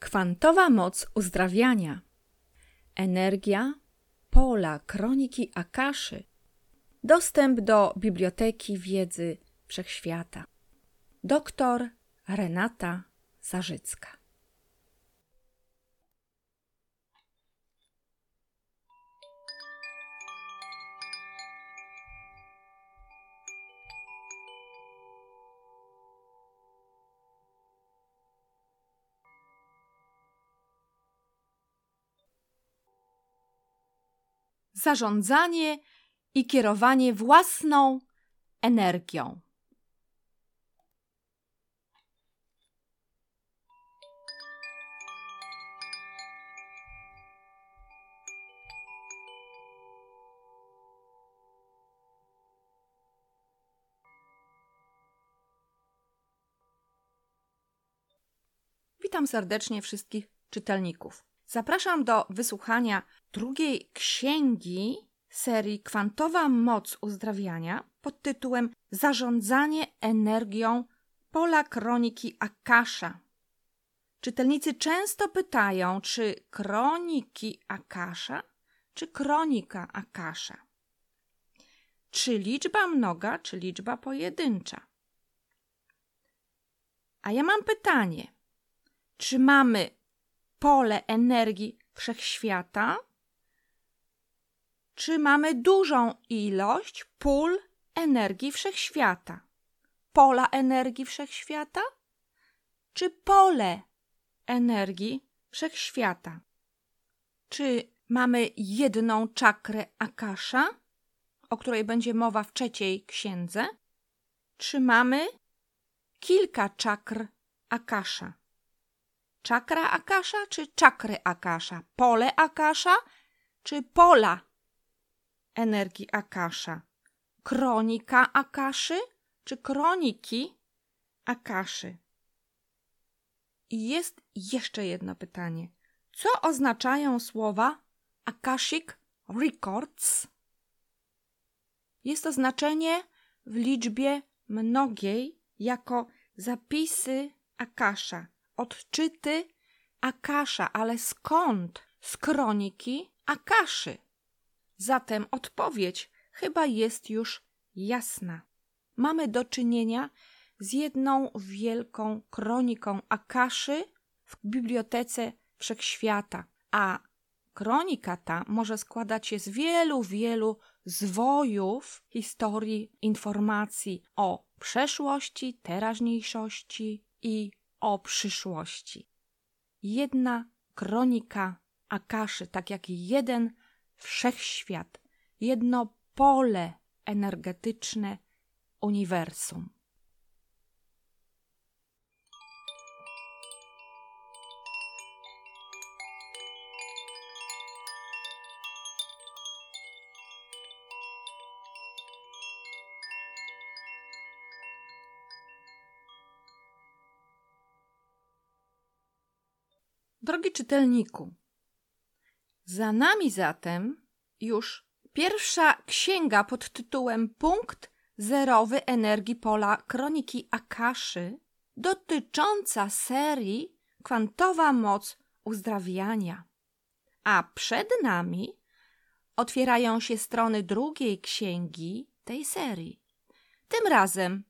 Kwantowa moc uzdrawiania. Energia pola kroniki Akaszy. Dostęp do biblioteki wiedzy wszechświata. Doktor Renata Zarzycka. Zarządzanie i kierowanie własną energią. Witam serdecznie wszystkich czytelników. Zapraszam do wysłuchania drugiej księgi serii Kwantowa moc uzdrawiania pod tytułem Zarządzanie energią pola kroniki Akasza. Czytelnicy często pytają, czy kroniki Akasza, czy kronika Akasza. Czy liczba mnoga, czy liczba pojedyncza? A ja mam pytanie. Czy mamy pole energii wszechświata, czy mamy dużą ilość pól energii wszechświata? Pola energii wszechświata? Czy pole energii wszechświata? Czy mamy jedną czakrę Akasza, o której będzie mowa w trzeciej księdze? Czy mamy kilka czakr Akasza? Czakra Akasza czy czakry Akasza? Pole Akasza czy pola energii Akasza? Kronika Akaszy czy kroniki Akaszy? I jest jeszcze jedno pytanie. Co oznaczają słowa Akashic Records? Jest to znaczenie w liczbie mnogiej jako zapisy Akasza, odczyty Akasza, ale skąd? Z kroniki Akaszy. Zatem odpowiedź chyba jest już jasna. Mamy do czynienia z jedną wielką kroniką Akaszy w bibliotece wszechświata, a kronika ta może składać się z wielu, wielu zwojów historii, informacji o przeszłości, teraźniejszości i o przyszłości. Jedna kronika Akaszy, tak jak jeden wszechświat, jedno pole energetyczne uniwersum. Czytelniku, za nami zatem już pierwsza księga pod tytułem Punkt zerowy energii pola kroniki Akaszy, dotycząca serii Kwantowa moc uzdrawiania. A przed nami otwierają się strony drugiej księgi tej serii. Tym razem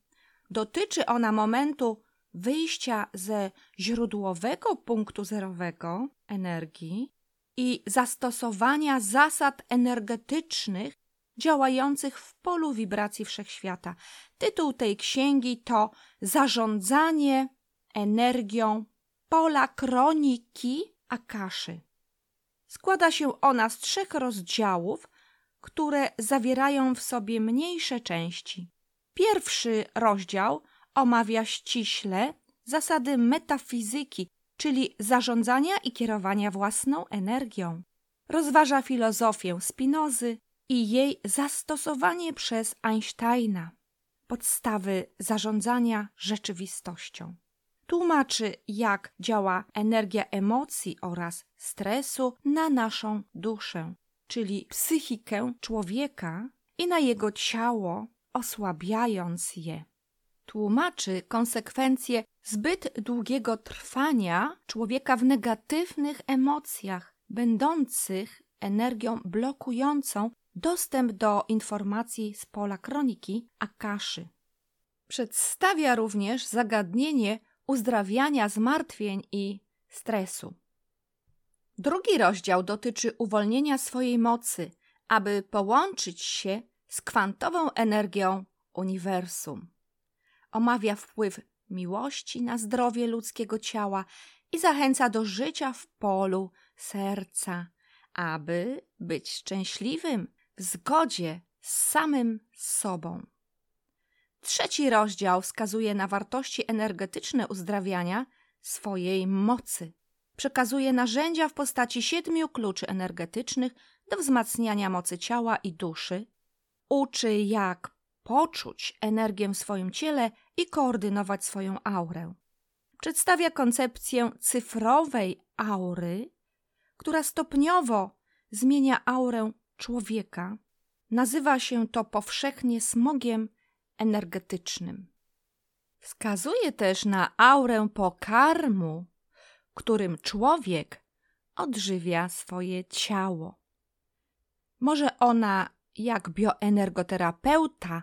dotyczy ona momentu wyjścia ze źródłowego punktu zerowego energii i zastosowania zasad energetycznych działających w polu wibracji wszechświata. Tytuł tej księgi to Zarządzanie energią pola kroniki Akaszy. Składa się ona z trzech rozdziałów, które zawierają w sobie mniejsze części. Pierwszy rozdział omawia ściśle zasady metafizyki, czyli zarządzania i kierowania własną energią. Rozważa filozofię Spinozy i jej zastosowanie przez Einsteina, podstawy zarządzania rzeczywistością. Tłumaczy, jak działa energia emocji oraz stresu na naszą duszę, czyli psychikę człowieka i na jego ciało, osłabiając je. Tłumaczy konsekwencje zbyt długiego trwania człowieka w negatywnych emocjach, będących energią blokującą dostęp do informacji z pola kroniki Akaszy. Przedstawia również zagadnienie uzdrawiania zmartwień i stresu. Drugi rozdział dotyczy uwolnienia swojej mocy, aby połączyć się z kwantową energią uniwersum. Omawia wpływ miłości na zdrowie ludzkiego ciała i zachęca do życia w polu serca, aby być szczęśliwym w zgodzie z samym sobą. Trzeci rozdział wskazuje na wartości energetyczne uzdrawiania swojej mocy. Przekazuje narzędzia w postaci siedmiu kluczy energetycznych do wzmacniania mocy ciała i duszy. Uczy, jak poczuć energię w swoim ciele i koordynować swoją aurę. Przedstawia koncepcję cyfrowej aury, która stopniowo zmienia aurę człowieka. Nazywa się to powszechnie smogiem energetycznym. Wskazuje też na aurę pokarmu, którym człowiek odżywia swoje ciało. Może ona, jak bioenergoterapeuta,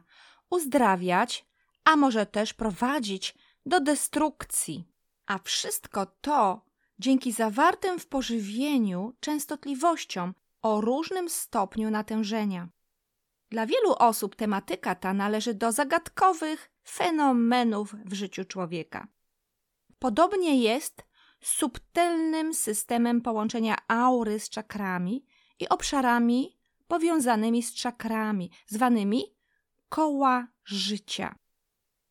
uzdrawiać, a może też prowadzić do destrukcji. A wszystko to dzięki zawartym w pożywieniu częstotliwościom o różnym stopniu natężenia. Dla wielu osób tematyka ta należy do zagadkowych fenomenów w życiu człowieka. Podobnie jest z subtelnym systemem połączenia aury z czakrami i obszarami powiązanymi z czakrami, zwanymi koła życia.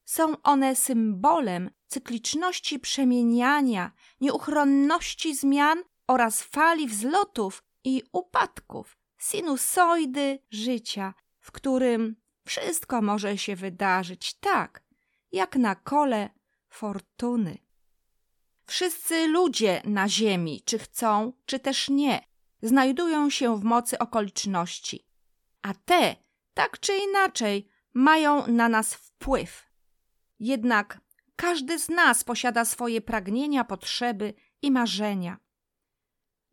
Są one symbolem cykliczności przemieniania, nieuchronności zmian oraz fali wzlotów i upadków, sinusoidy życia, w którym wszystko może się wydarzyć tak, jak na kole fortuny. Wszyscy ludzie na Ziemi, czy chcą, czy też nie, znajdują się w mocy okoliczności, a te, tak czy inaczej, mają na nas wpływ. Jednak każdy z nas posiada swoje pragnienia, potrzeby i marzenia.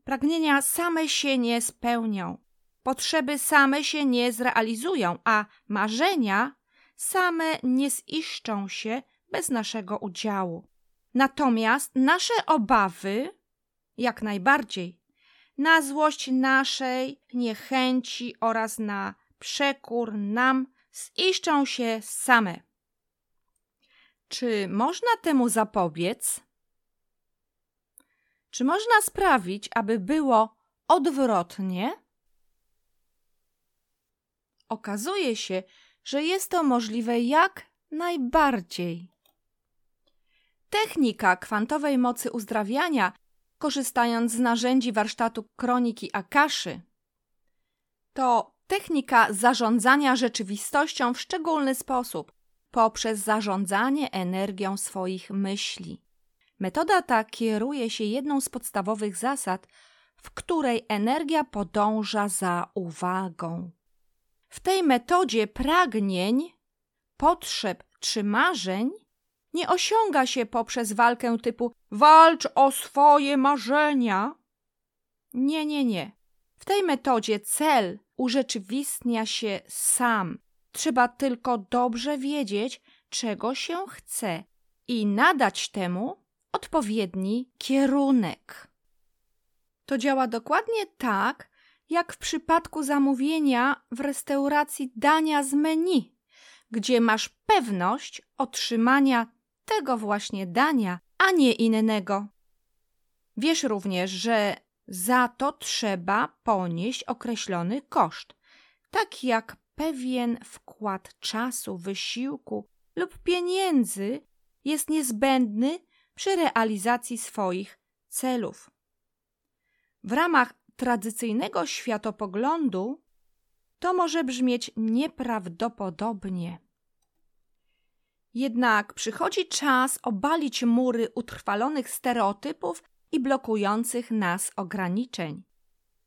Pragnienia same się nie spełnią, potrzeby same się nie zrealizują, a marzenia same nie ziszczą się bez naszego udziału. Natomiast nasze obawy, jak najbardziej, na złość naszej niechęci oraz na przekór nam ziszczą się same. Czy można temu zapobiec? Czy można sprawić, aby było odwrotnie? Okazuje się, że jest to możliwe jak najbardziej. Technika kwantowej mocy uzdrawiania, korzystając z narzędzi warsztatu kroniki Akaszy, to technika zarządzania rzeczywistością w szczególny sposób, poprzez zarządzanie energią swoich myśli. Metoda ta kieruje się jedną z podstawowych zasad, w której energia podąża za uwagą. W tej metodzie pragnień, potrzeb czy marzeń nie osiąga się poprzez walkę typu walcz o swoje marzenia. Nie, nie, nie. W tej metodzie cel urzeczywistnia się sam. Trzeba tylko dobrze wiedzieć, czego się chce i nadać temu odpowiedni kierunek. To działa dokładnie tak, jak w przypadku zamówienia w restauracji dania z menu, gdzie masz pewność otrzymania tego właśnie dania, a nie innego. Wiesz również, że za to trzeba ponieść określony koszt, tak jak pewien wkład czasu, wysiłku lub pieniędzy jest niezbędny przy realizacji swoich celów. W ramach tradycyjnego światopoglądu to może brzmieć nieprawdopodobnie. Jednak przychodzi czas obalić mury utrwalonych stereotypów i blokujących nas ograniczeń.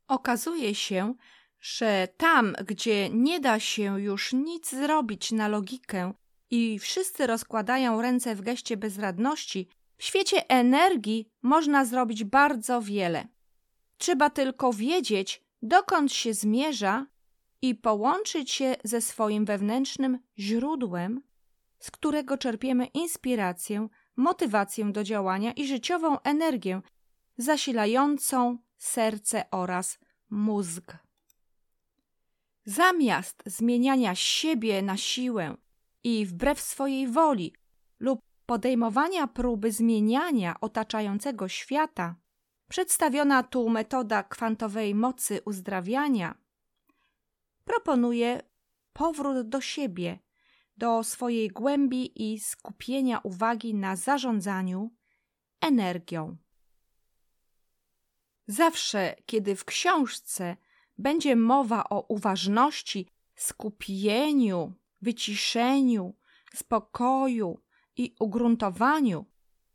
Okazuje się, że tam, gdzie nie da się już nic zrobić na logikę i wszyscy rozkładają ręce w geście bezradności, w świecie energii można zrobić bardzo wiele. Trzeba tylko wiedzieć, dokąd się zmierza i połączyć się ze swoim wewnętrznym źródłem, z którego czerpiemy inspirację, motywację do działania i życiową energię zasilającą serce oraz mózg. Zamiast zmieniania siebie na siłę i wbrew swojej woli lub podejmowania próby zmieniania otaczającego świata, przedstawiona tu metoda kwantowej mocy uzdrawiania proponuje powrót do siebie, do swojej głębi i skupienia uwagi na zarządzaniu energią. Zawsze, kiedy w książce będzie mowa o uważności, skupieniu, wyciszeniu, spokoju i ugruntowaniu,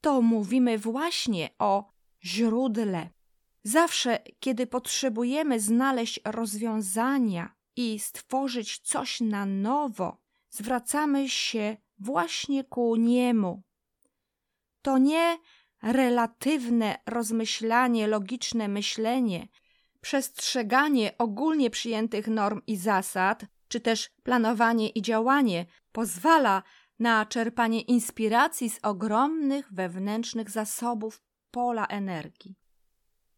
to mówimy właśnie o źródle. Zawsze, kiedy potrzebujemy znaleźć rozwiązania i stworzyć coś na nowo, zwracamy się właśnie ku niemu. To nie relatywne rozmyślanie, logiczne myślenie, przestrzeganie ogólnie przyjętych norm i zasad, czy też planowanie i działanie pozwala na czerpanie inspiracji z ogromnych wewnętrznych zasobów pola energii.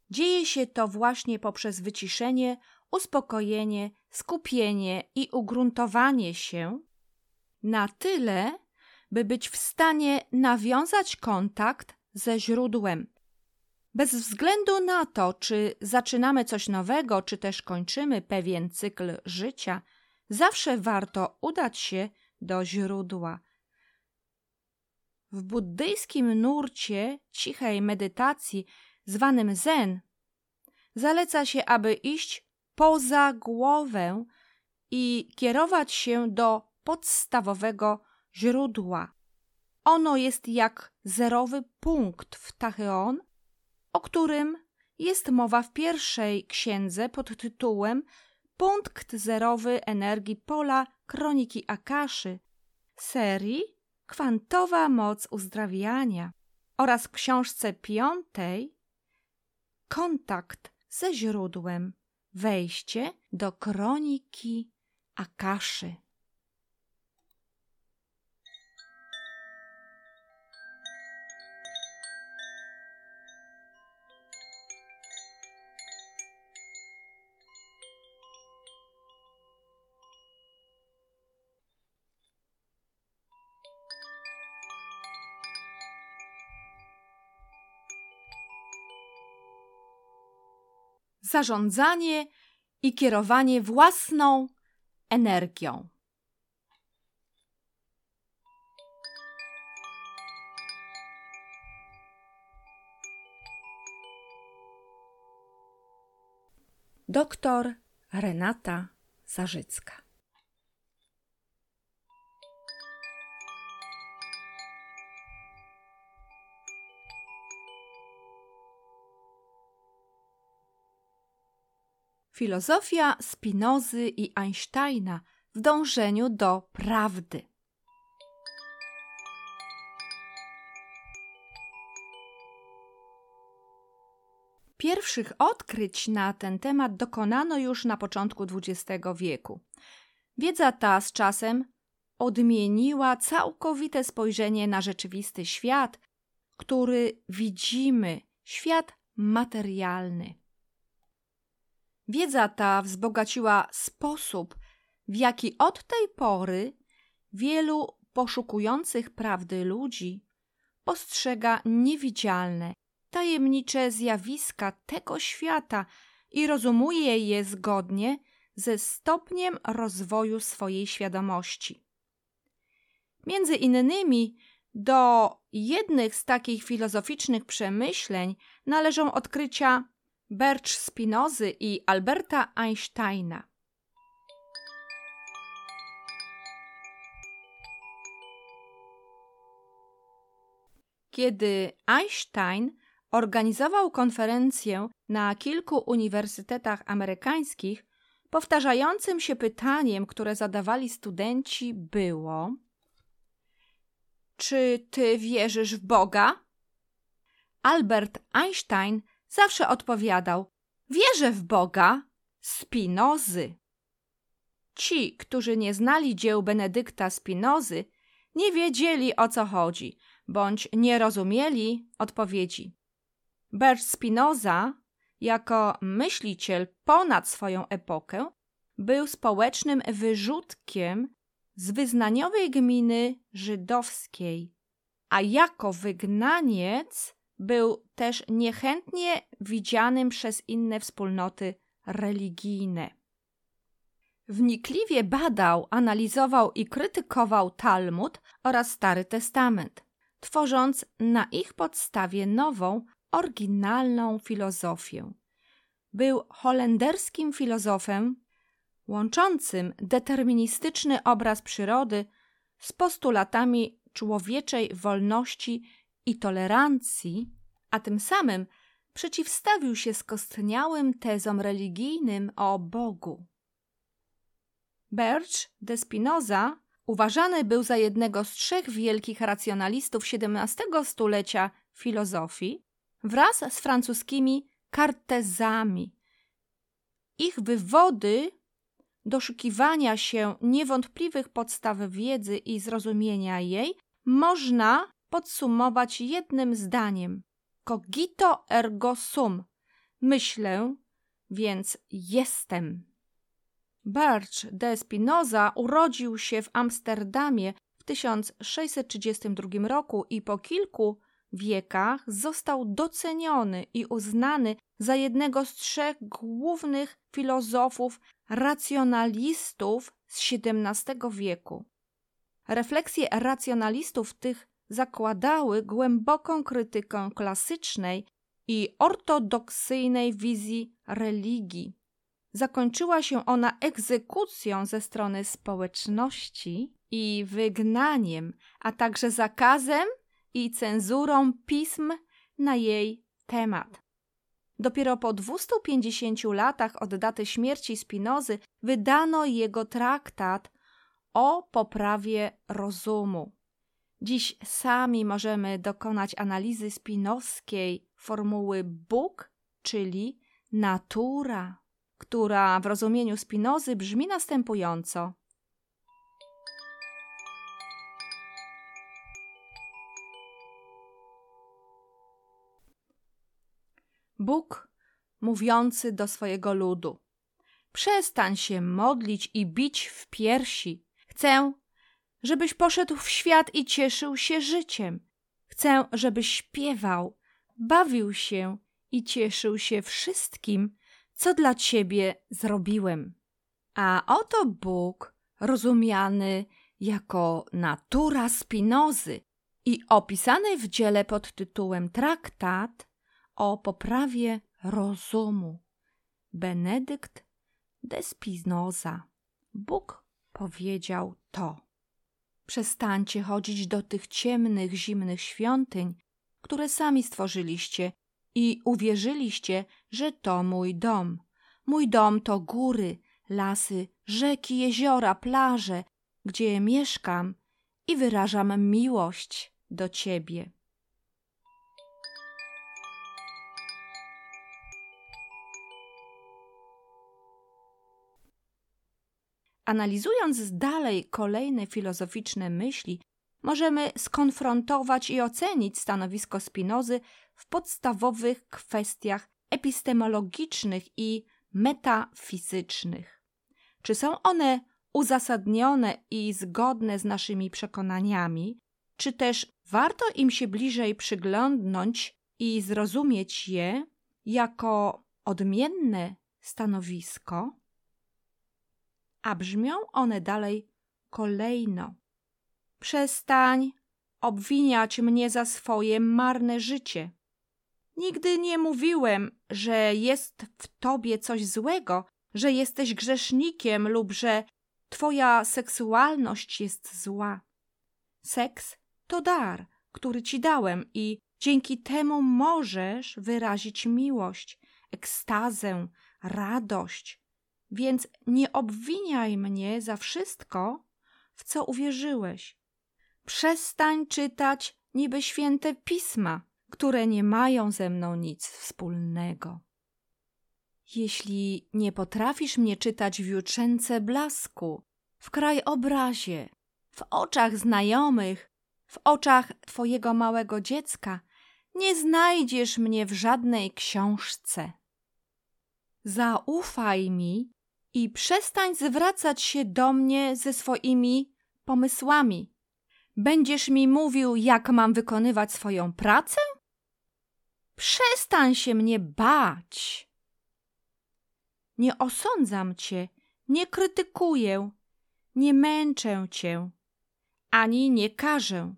Dzieje się to właśnie poprzez wyciszenie, uspokojenie, skupienie i ugruntowanie się na tyle, by być w stanie nawiązać kontakt ze źródłem. Bez względu na to, czy zaczynamy coś nowego, czy też kończymy pewien cykl życia, zawsze warto udać się do źródła. W buddyjskim nurcie cichej medytacji, zwanym zen, zaleca się, aby iść poza głowę i kierować się do podstawowego źródła. Ono jest jak zerowy punkt w Tacheon, o którym jest mowa w pierwszej księdze pod tytułem Punkt zerowy energii pola Kroniki Akaszy serii Kwantowa moc uzdrawiania oraz w książce piątej Kontakt ze źródłem Wejście do Kroniki Akaszy. Zarządzanie i kierowanie własną energią. Doktor Renata Zarzycka Filozofia Spinozy i Einsteina w dążeniu do prawdy. Pierwszych odkryć na ten temat dokonano już na początku XX wieku. Wiedza ta z czasem odmieniła całkowite spojrzenie na rzeczywisty świat, który widzimy, świat materialny. Wiedza ta wzbogaciła sposób, w jaki od tej pory wielu poszukujących prawdy ludzi postrzega niewidzialne, tajemnicze zjawiska tego świata i rozumuje je zgodnie ze stopniem rozwoju swojej świadomości. Między innymi do jednych z takich filozoficznych przemyśleń należą odkrycia Bercz Spinozy i Alberta Einsteina. Kiedy Einstein organizował konferencję na kilku uniwersytetach amerykańskich, powtarzającym się pytaniem, które zadawali studenci, było: czy ty wierzysz w Boga? Albert Einstein zawsze odpowiadał: Wierzę w Boga, Spinozy. Ci, którzy nie znali dzieł Benedykta Spinozy, nie wiedzieli o co chodzi, bądź nie rozumieli odpowiedzi. Bert Spinoza, jako myśliciel ponad swoją epokę, był społecznym wyrzutkiem z wyznaniowej gminy żydowskiej, a jako wygnaniec był też niechętnie widzianym przez inne wspólnoty religijne. Wnikliwie badał, analizował i krytykował Talmud oraz Stary Testament, tworząc na ich podstawie nową, oryginalną filozofię. Był holenderskim filozofem łączącym deterministyczny obraz przyrody z postulatami człowieczej wolności i tolerancji, a tym samym przeciwstawił się skostniałym tezom religijnym o Bogu. Birch de Spinoza uważany był za jednego z trzech wielkich racjonalistów XVII stulecia filozofii wraz z francuskimi kartezami. Ich wywody doszukiwania się niewątpliwych podstaw wiedzy i zrozumienia jej można podsumować jednym zdaniem: cogito ergo sum. Myślę, więc jestem. Bartsch de Spinoza urodził się w Amsterdamie w 1632 roku i po kilku wiekach został doceniony i uznany za jednego z trzech głównych filozofów racjonalistów z XVII wieku. Refleksje racjonalistów tych zakładały głęboką krytykę klasycznej i ortodoksyjnej wizji religii. Zakończyła się ona egzekucją ze strony społeczności i wygnaniem, a także zakazem i cenzurą pism na jej temat. Dopiero po 250 latach od daty śmierci Spinozy wydano jego traktat o poprawie rozumu. Dziś sami możemy dokonać analizy spinowskiej formuły Bóg, czyli natura, która w rozumieniu Spinozy brzmi następująco. Bóg mówiący do swojego ludu: Przestań się modlić i bić w piersi. Chcę, żebyś poszedł w świat i cieszył się życiem. Chcę, żebyś śpiewał, bawił się i cieszył się wszystkim, co dla ciebie zrobiłem. A oto Bóg, rozumiany jako natura Spinozy i opisany w dziele pod tytułem Traktat o poprawie rozumu. Benedykt de Spinoza. Bóg powiedział to. Przestańcie chodzić do tych ciemnych, zimnych świątyń, które sami stworzyliście i uwierzyliście, że to mój dom. Mój dom to góry, lasy, rzeki, jeziora, plaże, gdzie mieszkam i wyrażam miłość do ciebie. Analizując dalej kolejne filozoficzne myśli, możemy skonfrontować i ocenić stanowisko Spinozy w podstawowych kwestiach epistemologicznych i metafizycznych. Czy są one uzasadnione i zgodne z naszymi przekonaniami, czy też warto im się bliżej przyglądnąć i zrozumieć je jako odmienne stanowisko? A brzmią one dalej kolejno. Przestań obwiniać mnie za swoje marne życie. Nigdy nie mówiłem, że jest w tobie coś złego, że jesteś grzesznikiem lub że twoja seksualność jest zła. Seks to dar, który ci dałem i dzięki temu możesz wyrazić miłość, ekstazę, radość, więc nie obwiniaj mnie za wszystko, w co uwierzyłeś. Przestań czytać niby święte pisma, które nie mają ze mną nic wspólnego. Jeśli nie potrafisz mnie czytać w jutrzence blasku, w krajobrazie, w oczach znajomych, w oczach twojego małego dziecka, nie znajdziesz mnie w żadnej książce. Zaufaj mi i przestań zwracać się do mnie ze swoimi pomysłami. Będziesz mi mówił, jak mam wykonywać swoją pracę? Przestań się mnie bać. Nie osądzam cię, nie krytykuję, nie męczę cię, ani nie karzę.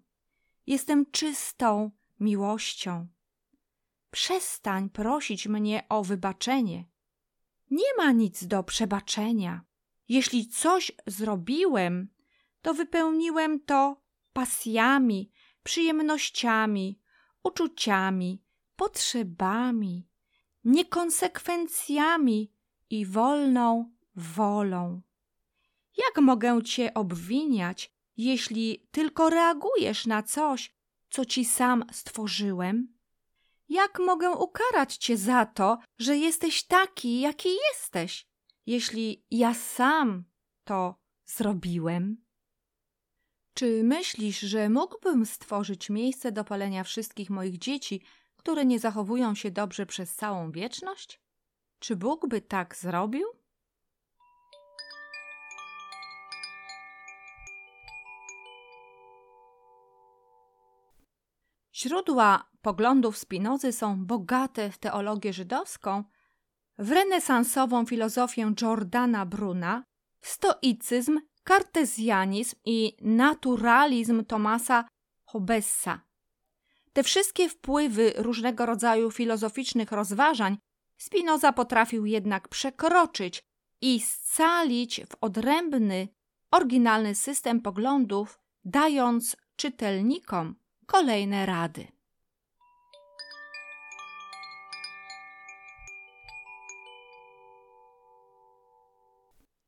Jestem czystą miłością. Przestań prosić mnie o wybaczenie. Nie ma nic do przebaczenia. Jeśli coś zrobiłem, to wypełniłem to pasjami, przyjemnościami, uczuciami, potrzebami, niekonsekwencjami i wolną wolą. Jak mogę cię obwiniać, jeśli tylko reagujesz na coś, co ci sam stworzyłem? Jak mogę ukarać cię za to, że jesteś taki, jaki jesteś, jeśli ja sam to zrobiłem? Czy myślisz, że mógłbym stworzyć miejsce do palenia wszystkich moich dzieci, które nie zachowują się dobrze przez całą wieczność? Czy Bóg by tak zrobił? Źródła poglądów Spinozy są bogate w teologię żydowską, w renesansową filozofię Jordana Bruna, w stoicyzm, kartezjanizm i naturalizm Tomasa Hobbesa. Te wszystkie wpływy różnego rodzaju filozoficznych rozważań Spinoza potrafił jednak przekroczyć i scalić w odrębny, oryginalny system poglądów, dając czytelnikom kolejne rady.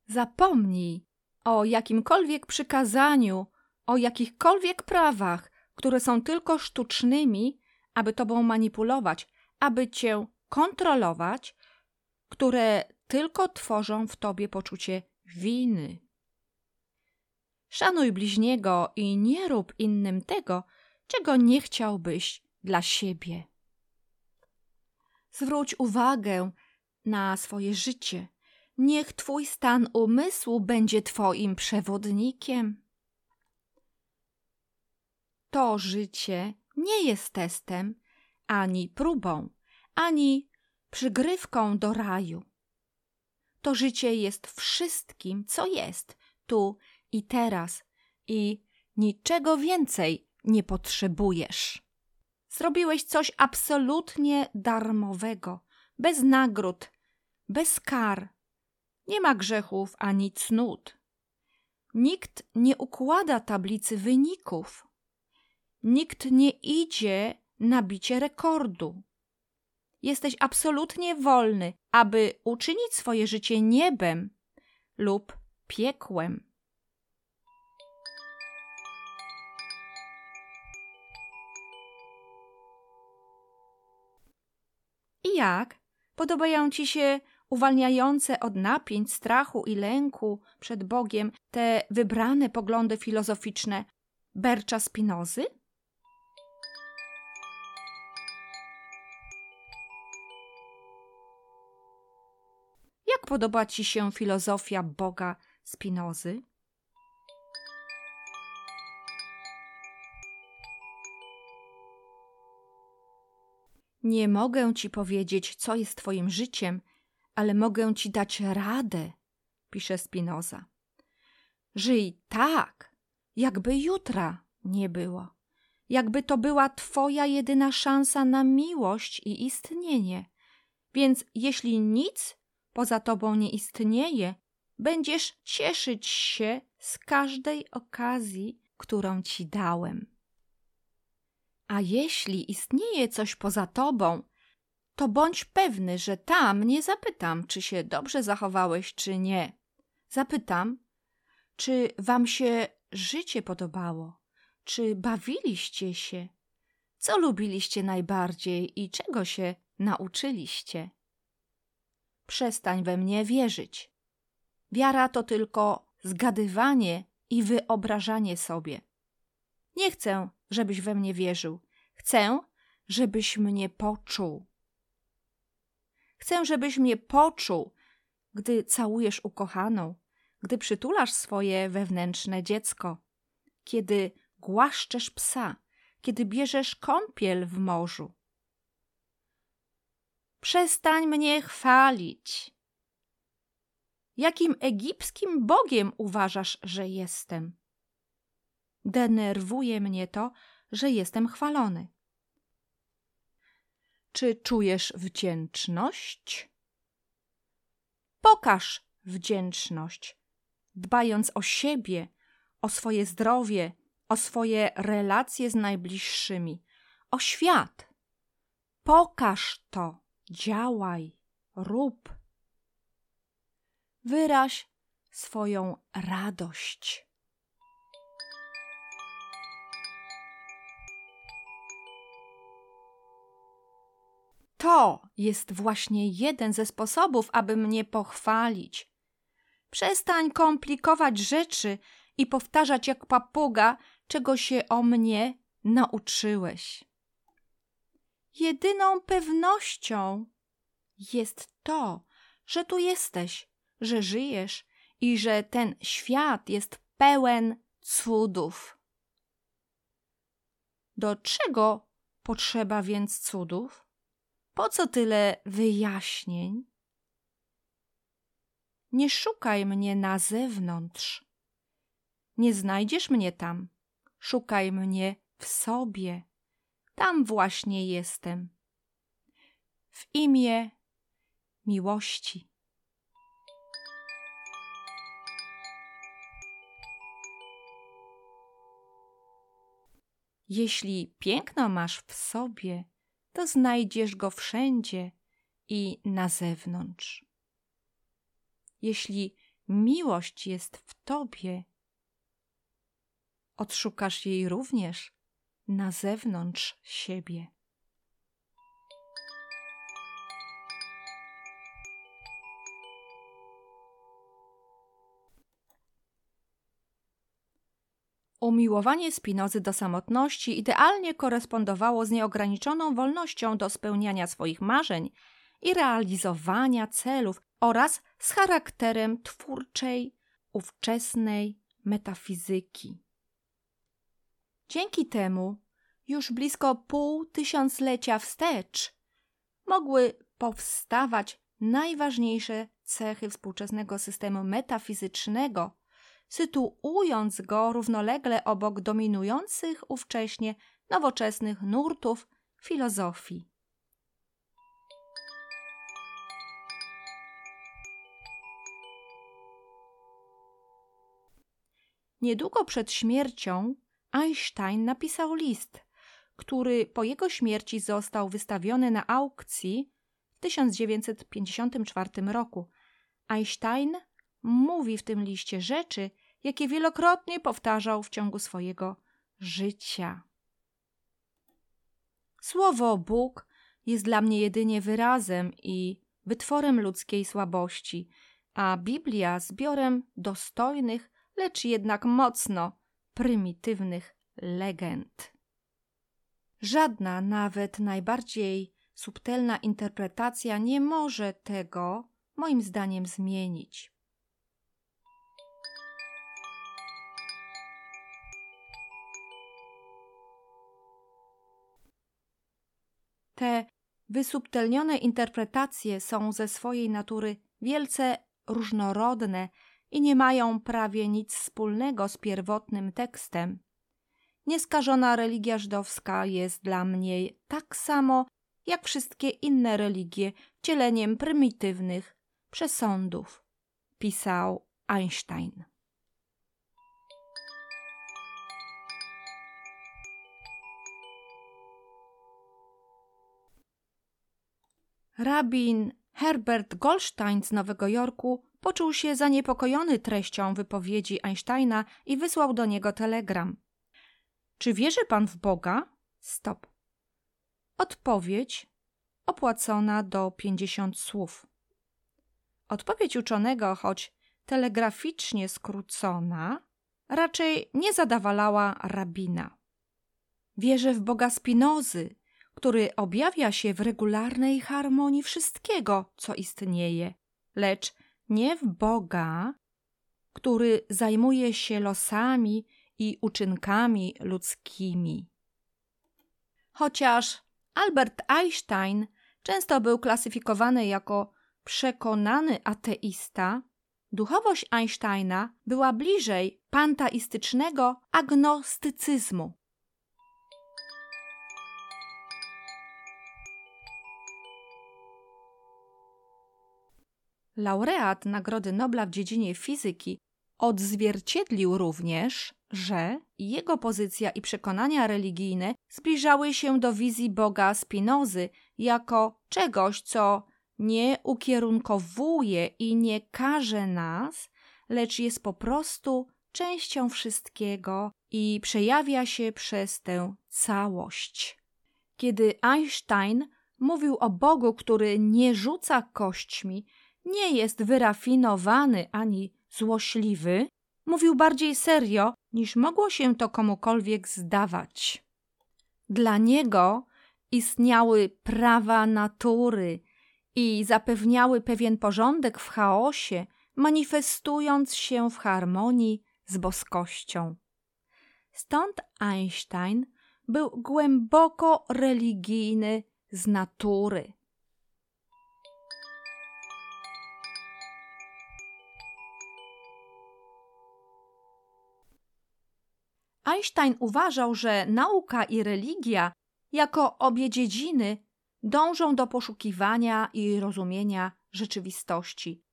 Zapomnij o jakimkolwiek przykazaniu, o jakichkolwiek prawach, które są tylko sztucznymi, aby tobą manipulować, aby cię kontrolować, które tylko tworzą w tobie poczucie winy. Szanuj bliźniego i nie rób innym tego, czego nie chciałbyś dla siebie. Zwróć uwagę na swoje życie. Niech Twój stan umysłu będzie Twoim przewodnikiem. To życie nie jest testem, ani próbą, ani przygrywką do raju. To życie jest wszystkim, co jest tu i teraz, i niczego więcej nie potrzebujesz. Zrobiłeś coś absolutnie darmowego, bez nagród, bez kar. Nie ma grzechów ani cnót. Nikt nie układa tablicy wyników. Nikt nie idzie na bicie rekordu. Jesteś absolutnie wolny, aby uczynić swoje życie niebem lub piekłem. I jak? Podobają ci się uwalniające od napięć, strachu i lęku przed Bogiem te wybrane poglądy filozoficzne Bercza Spinozy? Jak podoba ci się filozofia Boga Spinozy? Nie mogę ci powiedzieć, co jest twoim życiem, ale mogę ci dać radę, pisze Spinoza. Żyj tak, jakby jutra nie było, jakby to była twoja jedyna szansa na miłość i istnienie. Więc jeśli nic poza tobą nie istnieje, będziesz cieszyć się z każdej okazji, którą ci dałem. A jeśli istnieje coś poza tobą, to bądź pewny, że tam nie zapytam, czy się dobrze zachowałeś, czy nie. Zapytam, czy wam się życie podobało, Czy bawiliście się? Co lubiliście najbardziej i czego się nauczyliście? Przestań we mnie wierzyć. Wiara to tylko zgadywanie i wyobrażanie sobie. Nie chcę, żebyś we mnie wierzył. Chcę, żebyś mnie poczuł. Chcę, żebyś mnie poczuł, gdy całujesz ukochaną, gdy przytulasz swoje wewnętrzne dziecko, kiedy głaszczesz psa, kiedy bierzesz kąpiel w morzu. Przestań mnie chwalić. Jakim egipskim bogiem uważasz, że jestem? Denerwuje mnie to, że jestem chwalony. Czy czujesz wdzięczność? Pokaż wdzięczność, dbając o siebie, o swoje zdrowie, o swoje relacje z najbliższymi, o świat. Pokaż to, działaj, rób. Wyraź swoją radość. To jest właśnie jeden ze sposobów, aby mnie pochwalić. Przestań komplikować rzeczy i powtarzać jak papuga, czego się o mnie nauczyłeś. Jedyną pewnością jest to, że tu jesteś, że żyjesz i że ten świat jest pełen cudów. Do czego potrzeba więc cudów? Po co tyle wyjaśnień? Nie szukaj mnie na zewnątrz. Nie znajdziesz mnie tam. Szukaj mnie w sobie. Tam właśnie jestem. W imię miłości. Jeśli piękno masz w sobie, to znajdziesz go wszędzie i na zewnątrz. Jeśli miłość jest w tobie, odszukasz jej również na zewnątrz siebie. Umiłowanie Spinozy do samotności idealnie korespondowało z nieograniczoną wolnością do spełniania swoich marzeń i realizowania celów oraz z charakterem twórczej, ówczesnej metafizyki. Dzięki temu już blisko pół tysiąclecia wstecz mogły powstawać najważniejsze cechy współczesnego systemu metafizycznego, sytuując go równolegle obok dominujących ówcześnie nowoczesnych nurtów filozofii. Niedługo przed śmiercią Einstein napisał list, który po jego śmierci został wystawiony na aukcji w 1954 roku. Einstein mówi w tym liście rzeczy, jakie wielokrotnie powtarzał w ciągu swojego życia. Słowo Bóg jest dla mnie jedynie wyrazem i wytworem ludzkiej słabości, a Biblia zbiorem dostojnych, lecz jednak mocno prymitywnych legend. Żadna, nawet najbardziej subtelna interpretacja nie może tego, moim zdaniem, zmienić. Te wysubtelnione interpretacje są ze swojej natury wielce różnorodne i nie mają prawie nic wspólnego z pierwotnym tekstem. Nieskażona religia żydowska jest dla mnie tak samo jak wszystkie inne religie wcieleniem prymitywnych przesądów, pisał Einstein. Rabin Herbert Goldstein z Nowego Jorku poczuł się zaniepokojony treścią wypowiedzi Einsteina i wysłał do niego telegram. Czy wierzy pan w Boga? Stop. Odpowiedź opłacona do 50 słów. Odpowiedź uczonego, choć telegraficznie skrócona, raczej nie zadawalała rabina. Wierzę w Boga Spinozy, który objawia się w regularnej harmonii wszystkiego, co istnieje, lecz nie w Boga, który zajmuje się losami i uczynkami ludzkimi. Chociaż Albert Einstein często był klasyfikowany jako przekonany ateista, duchowość Einsteina była bliżej panteistycznego agnostycyzmu. Laureat Nagrody Nobla w dziedzinie fizyki odzwierciedlił również, że jego pozycja i przekonania religijne zbliżały się do wizji Boga Spinozy jako czegoś, co nie ukierunkowuje i nie każe nas, lecz jest po prostu częścią wszystkiego i przejawia się przez tę całość. Kiedy Einstein mówił o Bogu, który nie rzuca kośćmi, nie jest wyrafinowany ani złośliwy, mówił bardziej serio, niż mogło się to komukolwiek zdawać. Dla niego istniały prawa natury i zapewniały pewien porządek w chaosie, manifestując się w harmonii z boskością. Stąd Einstein był głęboko religijny z natury. Einstein uważał, że nauka i religia, jako obie dziedziny, dążą do poszukiwania i rozumienia rzeczywistości.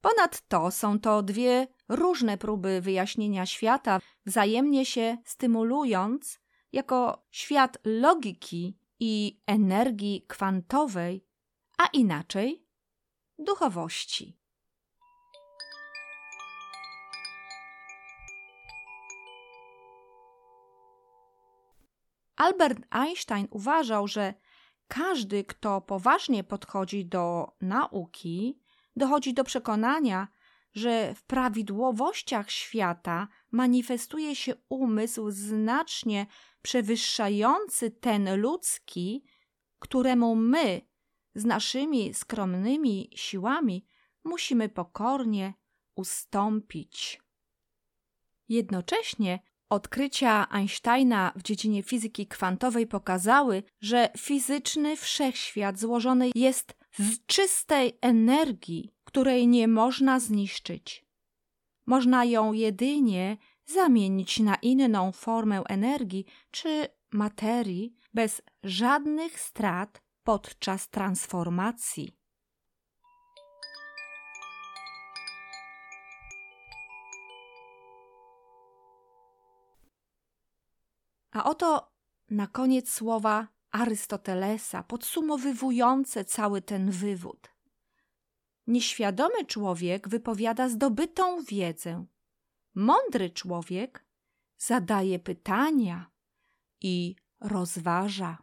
Ponadto są to dwie różne próby wyjaśnienia świata, wzajemnie się stymulując, jako świat logiki i energii kwantowej, a inaczej duchowości. Albert Einstein uważał, że każdy, kto poważnie podchodzi do nauki, dochodzi do przekonania, że w prawidłowościach świata manifestuje się umysł znacznie przewyższający ten ludzki, któremu my z naszymi skromnymi siłami musimy pokornie ustąpić. Jednocześnie Odkrycia Einsteina w dziedzinie fizyki kwantowej pokazały, że fizyczny wszechświat złożony jest z czystej energii, której nie można zniszczyć. Można ją jedynie zamienić na inną formę energii czy materii bez żadnych strat podczas transformacji. A oto na koniec słowa Arystotelesa, podsumowywujące cały ten wywód. Nieświadomy człowiek wypowiada zdobytą wiedzę. Mądry człowiek zadaje pytania i rozważa.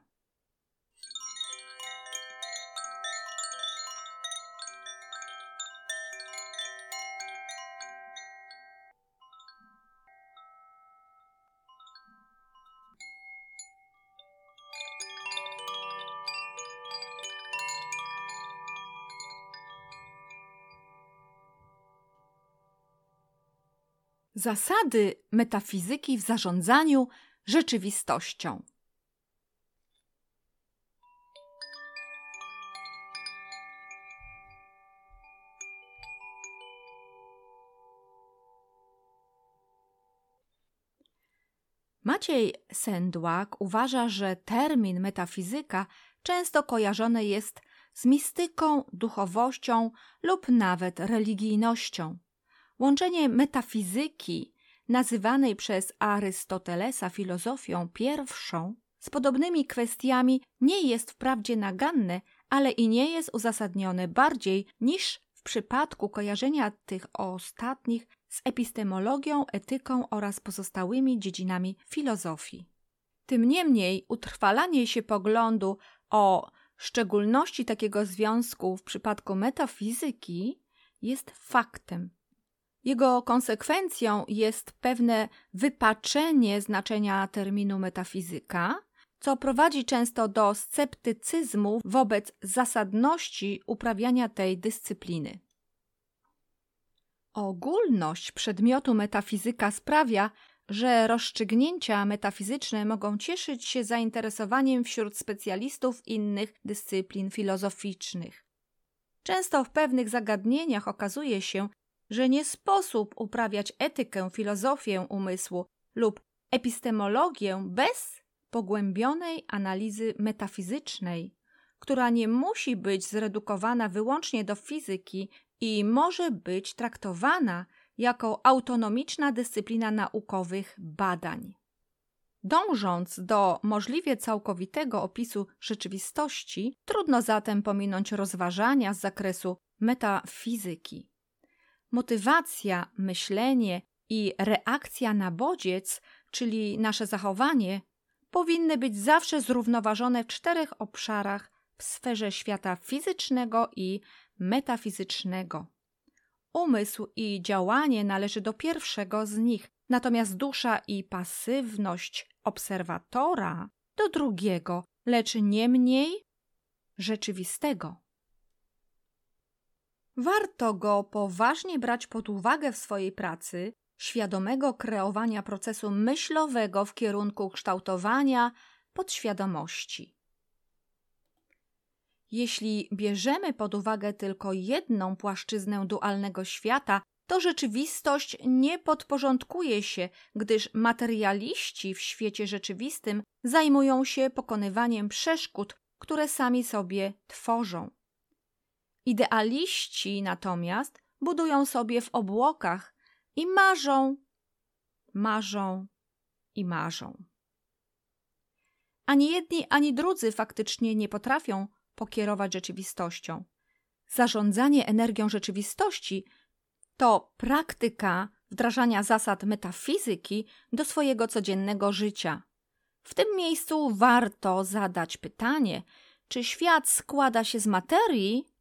Zasady metafizyki w zarządzaniu rzeczywistością. Maciej Sendłak uważa, że termin metafizyka często kojarzony jest z mistyką, duchowością lub nawet religijnością. Łączenie metafizyki, nazywanej przez Arystotelesa filozofią pierwszą, z podobnymi kwestiami nie jest wprawdzie naganne, ale i nie jest uzasadnione bardziej niż w przypadku kojarzenia tych ostatnich z epistemologią, etyką oraz pozostałymi dziedzinami filozofii. Tym niemniej utrwalanie się poglądu o szczególności takiego związku w przypadku metafizyki jest faktem. Jego konsekwencją jest pewne wypaczenie znaczenia terminu metafizyka, co prowadzi często do sceptycyzmu wobec zasadności uprawiania tej dyscypliny. Ogólność przedmiotu metafizyka sprawia, że rozstrzygnięcia metafizyczne mogą cieszyć się zainteresowaniem wśród specjalistów innych dyscyplin filozoficznych. Często w pewnych zagadnieniach okazuje się, że nie sposób uprawiać etykę, filozofię umysłu lub epistemologię bez pogłębionej analizy metafizycznej, która nie musi być zredukowana wyłącznie do fizyki i może być traktowana jako autonomiczna dyscyplina naukowych badań. Dążąc do możliwie całkowitego opisu rzeczywistości, trudno zatem pominąć rozważania z zakresu metafizyki. Motywacja, myślenie i reakcja na bodziec, czyli nasze zachowanie, powinny być zawsze zrównoważone w czterech obszarach w sferze świata fizycznego i metafizycznego. Umysł i działanie należy do pierwszego z nich, natomiast dusza i pasywność obserwatora do drugiego, lecz nie mniej rzeczywistego. Warto go poważnie brać pod uwagę w swojej pracy, świadomego kreowania procesu myślowego w kierunku kształtowania podświadomości. Jeśli bierzemy pod uwagę tylko jedną płaszczyznę dualnego świata, to rzeczywistość nie podporządkuje się, gdyż materialiści w świecie rzeczywistym zajmują się pokonywaniem przeszkód, które sami sobie tworzą. Idealiści natomiast budują sobie w obłokach i marzą, marzą i marzą. Ani jedni, ani drudzy faktycznie nie potrafią pokierować rzeczywistością. Zarządzanie energią rzeczywistości to praktyka wdrażania zasad metafizyki do swojego codziennego życia. W tym miejscu warto zadać pytanie, czy świat składa się z materii,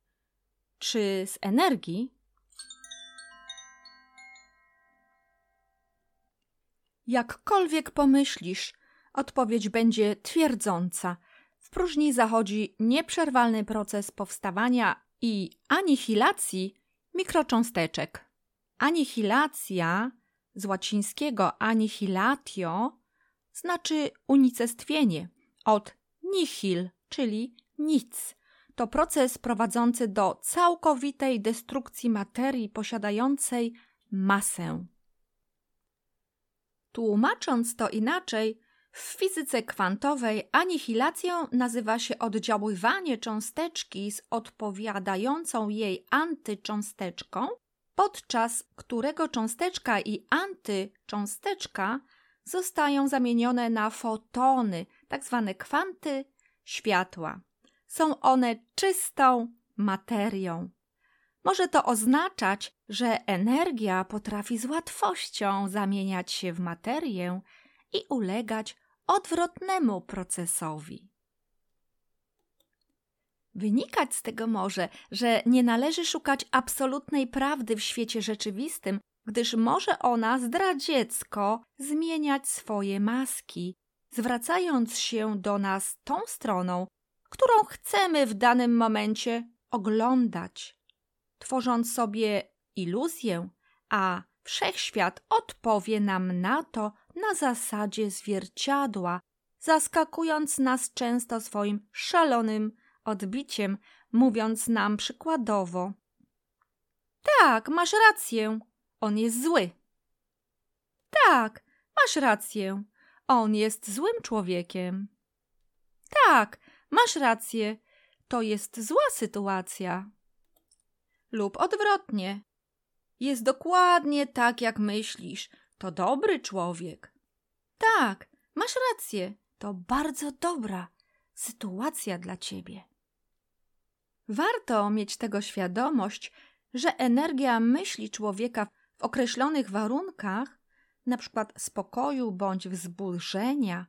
czy z energii? Jakkolwiek pomyślisz, odpowiedź będzie twierdząca. W próżni zachodzi nieprzerwalny proces powstawania i anihilacji mikrocząsteczek. Anihilacja z łacińskiego anihilatio znaczy unicestwienie od nihil, czyli nic. To proces prowadzący do całkowitej destrukcji materii posiadającej masę. Tłumacząc to inaczej, w fizyce kwantowej anihilacją nazywa się oddziaływanie cząsteczki z odpowiadającą jej antycząsteczką, podczas którego cząsteczka i antycząsteczka zostają zamienione na fotony, tzw. Tak kwanty światła. Są one czystą materią. Może to oznaczać, że energia potrafi z łatwością zamieniać się w materię i ulegać odwrotnemu procesowi. Wynikać z tego może, że nie należy szukać absolutnej prawdy w świecie rzeczywistym, gdyż może ona zdradziecko zmieniać swoje maski, zwracając się do nas tą stroną, którą chcemy w danym momencie oglądać, tworząc sobie iluzję, a wszechświat odpowie nam na to na zasadzie zwierciadła, zaskakując nas często swoim szalonym odbiciem, mówiąc nam przykładowo: Tak, masz rację, on jest zły. Tak, masz rację, on jest złym człowiekiem. Tak, masz rację, to jest zła sytuacja. Lub odwrotnie. Jest dokładnie tak, jak myślisz. To dobry człowiek. Tak, masz rację. To bardzo dobra sytuacja dla ciebie. Warto mieć tego świadomość, że energia myśli człowieka w określonych warunkach, np. spokoju bądź wzburzenia,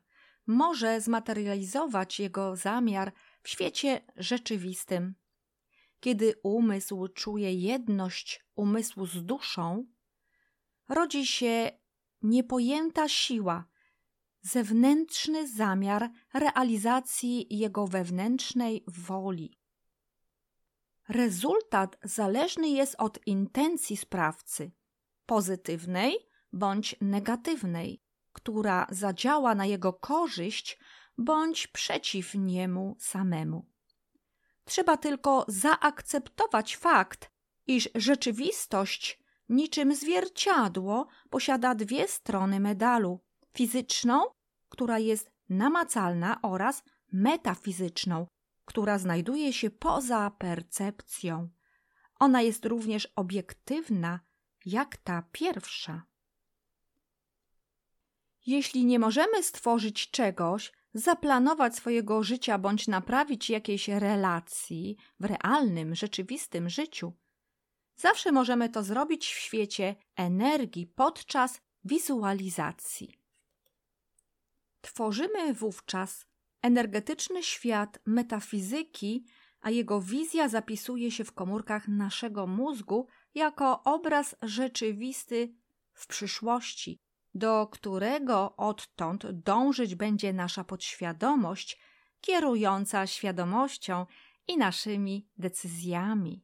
może zmaterializować jego zamiar w świecie rzeczywistym. Kiedy umysł czuje jedność umysłu z duszą, rodzi się niepojęta siła, zewnętrzny zamiar realizacji jego wewnętrznej woli. Rezultat zależny jest od intencji sprawcy, pozytywnej bądź negatywnej, która zadziała na jego korzyść bądź przeciw niemu samemu. Trzeba tylko zaakceptować fakt, iż rzeczywistość, niczym zwierciadło, posiada dwie strony medalu: fizyczną, która jest namacalna, oraz metafizyczną, która znajduje się poza percepcją. Ona jest również obiektywna, jak ta pierwsza. Jeśli nie możemy stworzyć czegoś, zaplanować swojego życia bądź naprawić jakiejś relacji w realnym, rzeczywistym życiu, zawsze możemy to zrobić w świecie energii podczas wizualizacji. Tworzymy wówczas energetyczny świat metafizyki, a jego wizja zapisuje się w komórkach naszego mózgu jako obraz rzeczywisty w przyszłości, do którego odtąd dążyć będzie nasza podświadomość, kierująca świadomością i naszymi decyzjami.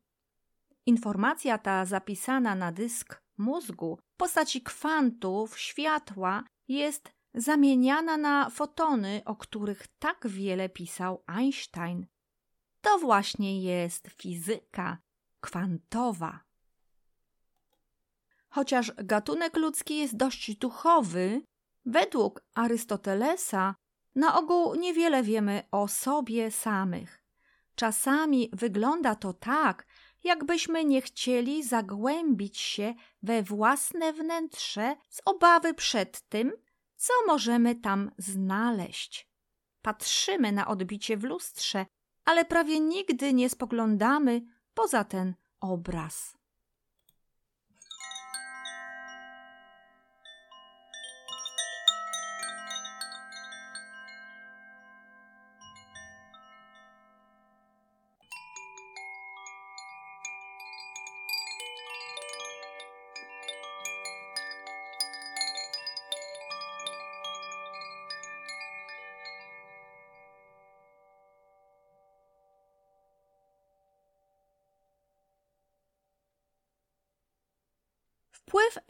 Informacja ta zapisana na dysk mózgu w postaci kwantów światła jest zamieniana na fotony, o których tak wiele pisał Einstein. To właśnie jest fizyka kwantowa. Chociaż gatunek ludzki jest dość duchowy, według Arystotelesa na ogół niewiele wiemy o sobie samych. Czasami wygląda to tak, jakbyśmy nie chcieli zagłębić się we własne wnętrze z obawy przed tym, co możemy tam znaleźć. Patrzymy na odbicie w lustrze, ale prawie nigdy nie spoglądamy poza ten obraz.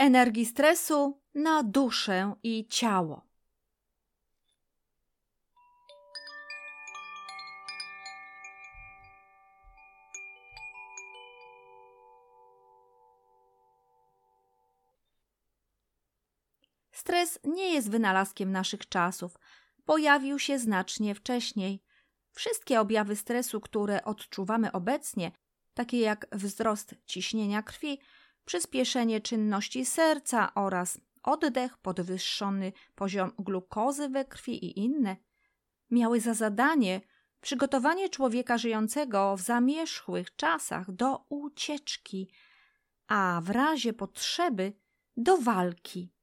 Energii stresu na duszę i ciało. Stres nie jest wynalazkiem naszych czasów. Pojawił się znacznie wcześniej. Wszystkie objawy stresu, które odczuwamy obecnie, takie jak wzrost ciśnienia krwi, przyspieszenie czynności serca oraz oddech, podwyższony poziom glukozy we krwi i inne, miały za zadanie przygotowanie człowieka żyjącego w zamierzchłych czasach do ucieczki, a w razie potrzeby do walki.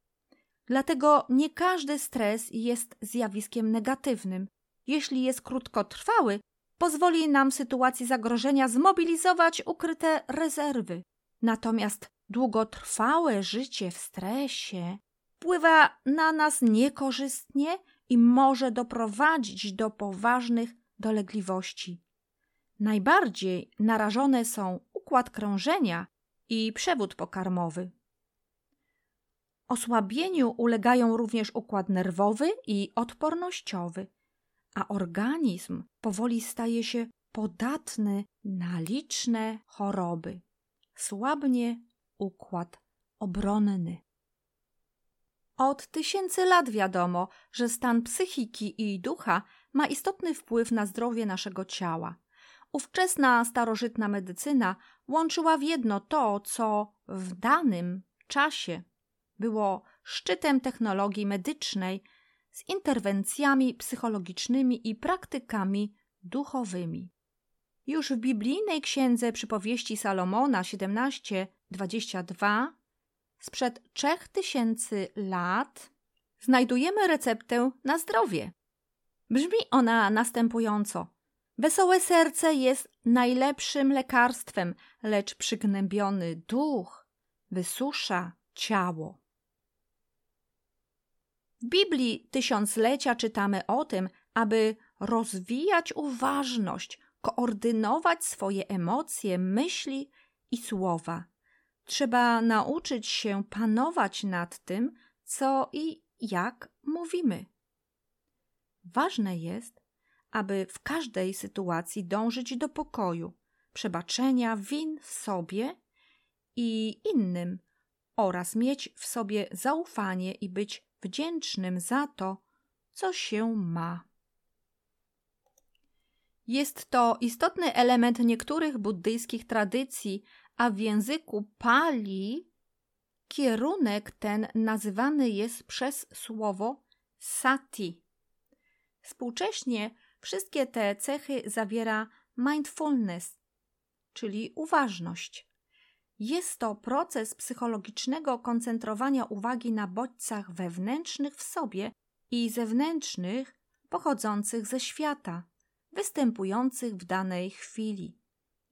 Dlatego nie każdy stres jest zjawiskiem negatywnym. Jeśli jest krótkotrwały, pozwoli nam w sytuacji zagrożenia zmobilizować ukryte rezerwy. Natomiast długotrwałe życie w stresie wpływa na nas niekorzystnie i może doprowadzić do poważnych dolegliwości. Najbardziej narażone są układ krążenia i przewód pokarmowy. Osłabieniu ulegają również układ nerwowy i odpornościowy, a organizm powoli staje się podatny na liczne choroby słabnie układ obronny. Od tysięcy lat wiadomo, że stan psychiki i ducha ma istotny wpływ na zdrowie naszego ciała. Ówczesna starożytna medycyna łączyła w jedno to, co w danym czasie było szczytem technologii medycznej z interwencjami psychologicznymi i praktykami duchowymi. Już w biblijnej księdze przypowieści Salomona 17:22 sprzed trzech tysięcy lat znajdujemy receptę na zdrowie. Brzmi ona następująco. Wesołe serce jest najlepszym lekarstwem, lecz przygnębiony duch wysusza ciało. W Biblii Tysiąclecia czytamy o tym, aby rozwijać uważność, koordynować swoje emocje, myśli i słowa. Trzeba nauczyć się panować nad tym, co i jak mówimy. Ważne jest, aby w każdej sytuacji dążyć do pokoju, przebaczenia win w sobie i innym oraz mieć w sobie zaufanie i być wdzięcznym za to, co się ma. Jest to istotny element niektórych buddyjskich tradycji, a w języku Pali kierunek ten nazywany jest przez słowo sati. Współcześnie wszystkie te cechy zawiera mindfulness, czyli uważność. Jest to proces psychologicznego koncentrowania uwagi na bodźcach wewnętrznych w sobie i zewnętrznych pochodzących ze świata, występujących w danej chwili.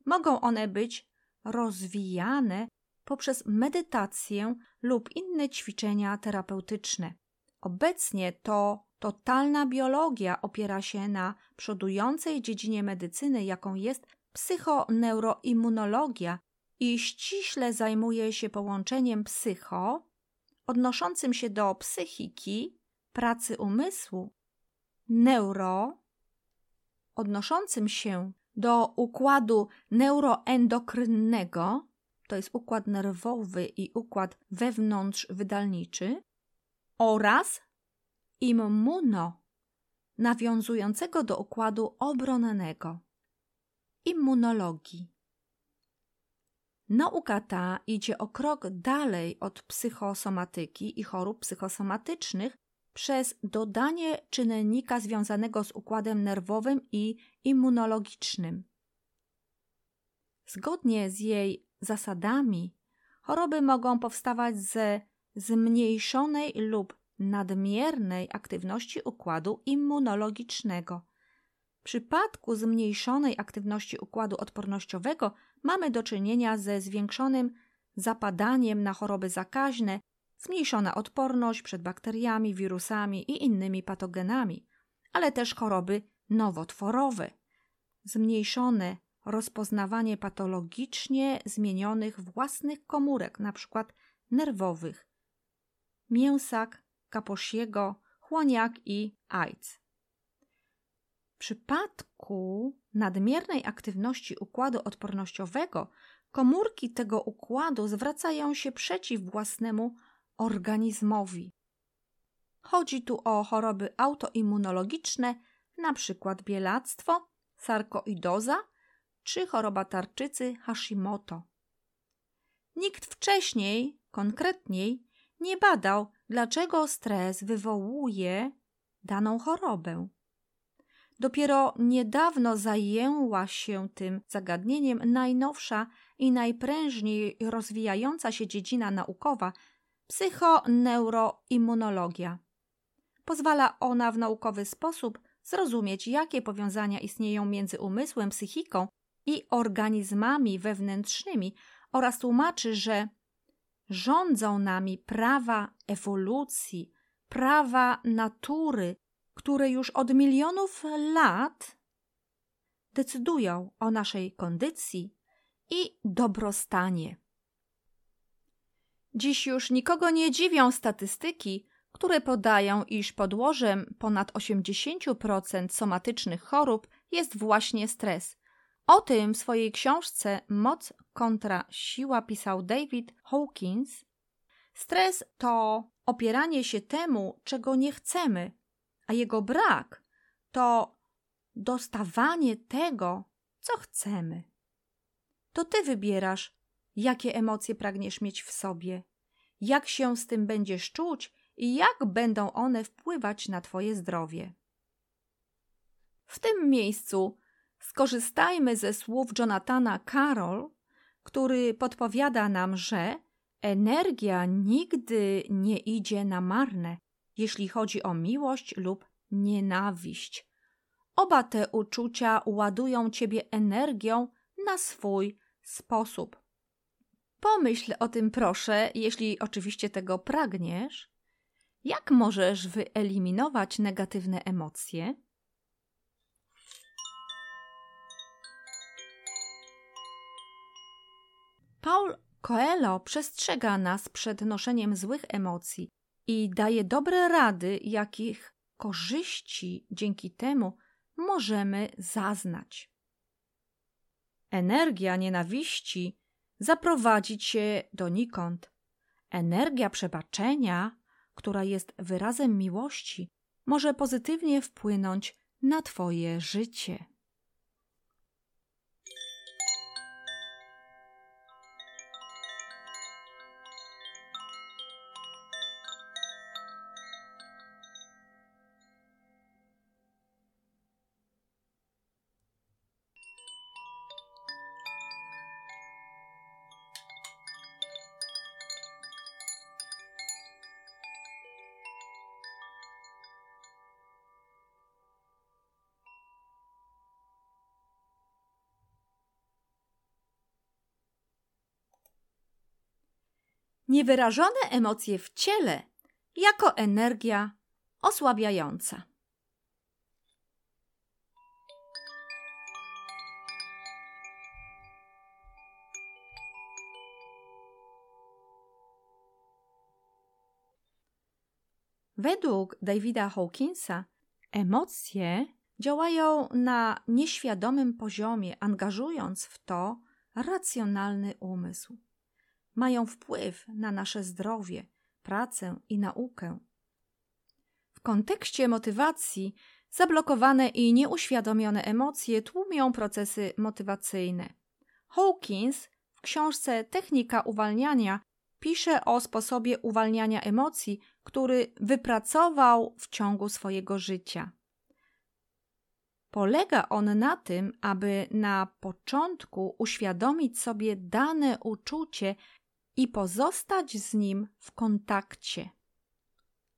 Mogą one być rozwijane poprzez medytację lub inne ćwiczenia terapeutyczne. Obecnie to totalna biologia opiera się na przodującej dziedzinie medycyny, jaką jest psychoneuroimmunologia i ściśle zajmuje się połączeniem psycho, odnoszącym się do psychiki, pracy umysłu, neuro, odnoszącym się do układu neuroendokrynnego, to jest układ nerwowy i układ wewnątrzwydalniczy, oraz immuno, nawiązującego do układu obronnego, immunologii. Nauka ta idzie o krok dalej od psychosomatyki i chorób psychosomatycznych przez dodanie czynnika związanego z układem nerwowym i immunologicznym. Zgodnie z jej zasadami, choroby mogą powstawać ze zmniejszonej lub nadmiernej aktywności układu immunologicznego. W przypadku zmniejszonej aktywności układu odpornościowego mamy do czynienia ze zwiększonym zapadaniem na choroby zakaźne, zmniejszona odporność przed bakteriami, wirusami i innymi patogenami, ale też choroby nowotworowe, zmniejszone rozpoznawanie patologicznie zmienionych własnych komórek, np. nerwowych, mięsak, kaposiego, chłoniak i AIDS. W przypadku nadmiernej aktywności układu odpornościowego komórki tego układu zwracają się przeciw własnemu organizmowi. Chodzi tu o choroby autoimmunologiczne, np. bielactwo, sarkoidoza czy choroba tarczycy Hashimoto. Nikt wcześniej, konkretniej, nie badał, dlaczego stres wywołuje daną chorobę. Dopiero niedawno zajęła się tym zagadnieniem najnowsza i najprężniej rozwijająca się dziedzina naukowa psychoneuroimmunologia. Pozwala ona w naukowy sposób zrozumieć, jakie powiązania istnieją między umysłem, psychiką i organizmami wewnętrznymi oraz tłumaczy, że rządzą nami prawa ewolucji, prawa natury, które już od milionów lat decydują o naszej kondycji i dobrostanie. Dziś już nikogo nie dziwią statystyki, które podają, iż podłożem ponad 80% somatycznych chorób jest właśnie stres. O tym w swojej książce Moc kontra siła pisał David Hawkins. Stres to opieranie się temu, czego nie chcemy, a jego brak to dostawanie tego, co chcemy. To ty wybierasz, jakie emocje pragniesz mieć w sobie, jak się z tym będziesz czuć i jak będą one wpływać na twoje zdrowie. W tym miejscu skorzystajmy ze słów Jonathana Carroll, który podpowiada nam, że Energia nigdy nie idzie na marne, jeśli chodzi o miłość lub nienawiść. Oba te uczucia ładują ciebie energią na swój sposób. Pomyśl o tym, proszę, jeśli oczywiście tego pragniesz. Jak możesz wyeliminować negatywne emocje? Paul Coelho przestrzega nas przed noszeniem złych emocji i daje dobre rady, jakich korzyści dzięki temu możemy zaznać. Energia nienawiści zaprowadzi cię donikąd. Energia przebaczenia, która jest wyrazem miłości, może pozytywnie wpłynąć na Twoje życie. Niewyrażone emocje w ciele jako energia osłabiająca. Według Davida Hawkinsa emocje działają na nieświadomym poziomie, angażując w to racjonalny umysł mają wpływ na nasze zdrowie, pracę i naukę. W kontekście motywacji zablokowane i nieuświadomione emocje tłumią procesy motywacyjne. Hawkins w książce Technika uwalniania pisze o sposobie uwalniania emocji, który wypracował w ciągu swojego życia. Polega on na tym, aby na początku uświadomić sobie dane uczucie i pozostać z nim w kontakcie.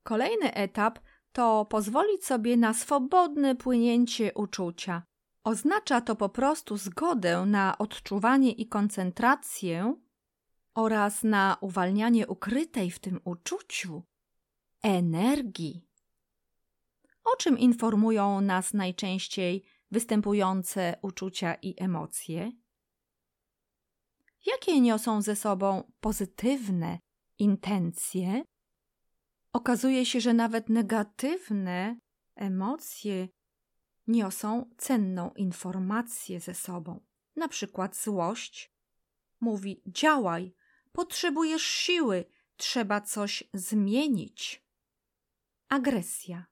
Kolejny etap to pozwolić sobie na swobodne płynięcie uczucia. Oznacza to po prostu zgodę na odczuwanie i koncentrację oraz na uwalnianie ukrytej w tym uczuciu energii. O czym informują nas najczęściej występujące uczucia i emocje? Jakie niosą ze sobą pozytywne intencje, okazuje się, że nawet negatywne emocje niosą cenną informację ze sobą. Na przykład złość mówi: działaj, potrzebujesz siły, trzeba coś zmienić. Agresja.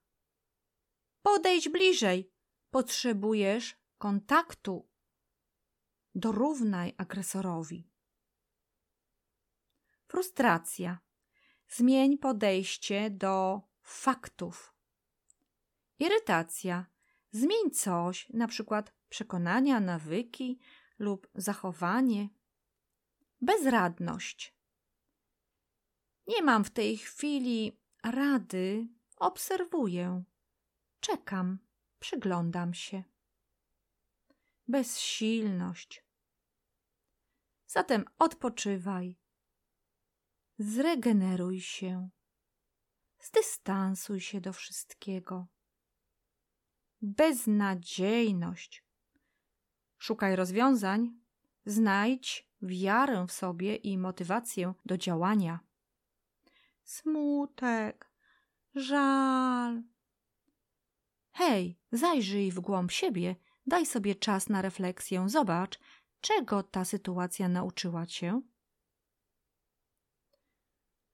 Podejdź bliżej, potrzebujesz kontaktu dorównaj agresorowi. Frustracja. Zmień podejście do faktów. Irytacja. Zmień coś, na przykład przekonania, nawyki lub zachowanie. Bezradność. Nie mam w tej chwili rady, obserwuję, czekam, przyglądam się. Bezsilność. Zatem odpoczywaj, zregeneruj się, zdystansuj się do wszystkiego. Beznadziejność. Szukaj rozwiązań, znajdź wiarę w sobie i motywację do działania. Smutek, żal. Hej, zajrzyj w głąb siebie, daj sobie czas na refleksję, zobacz, Czego ta sytuacja nauczyła cię?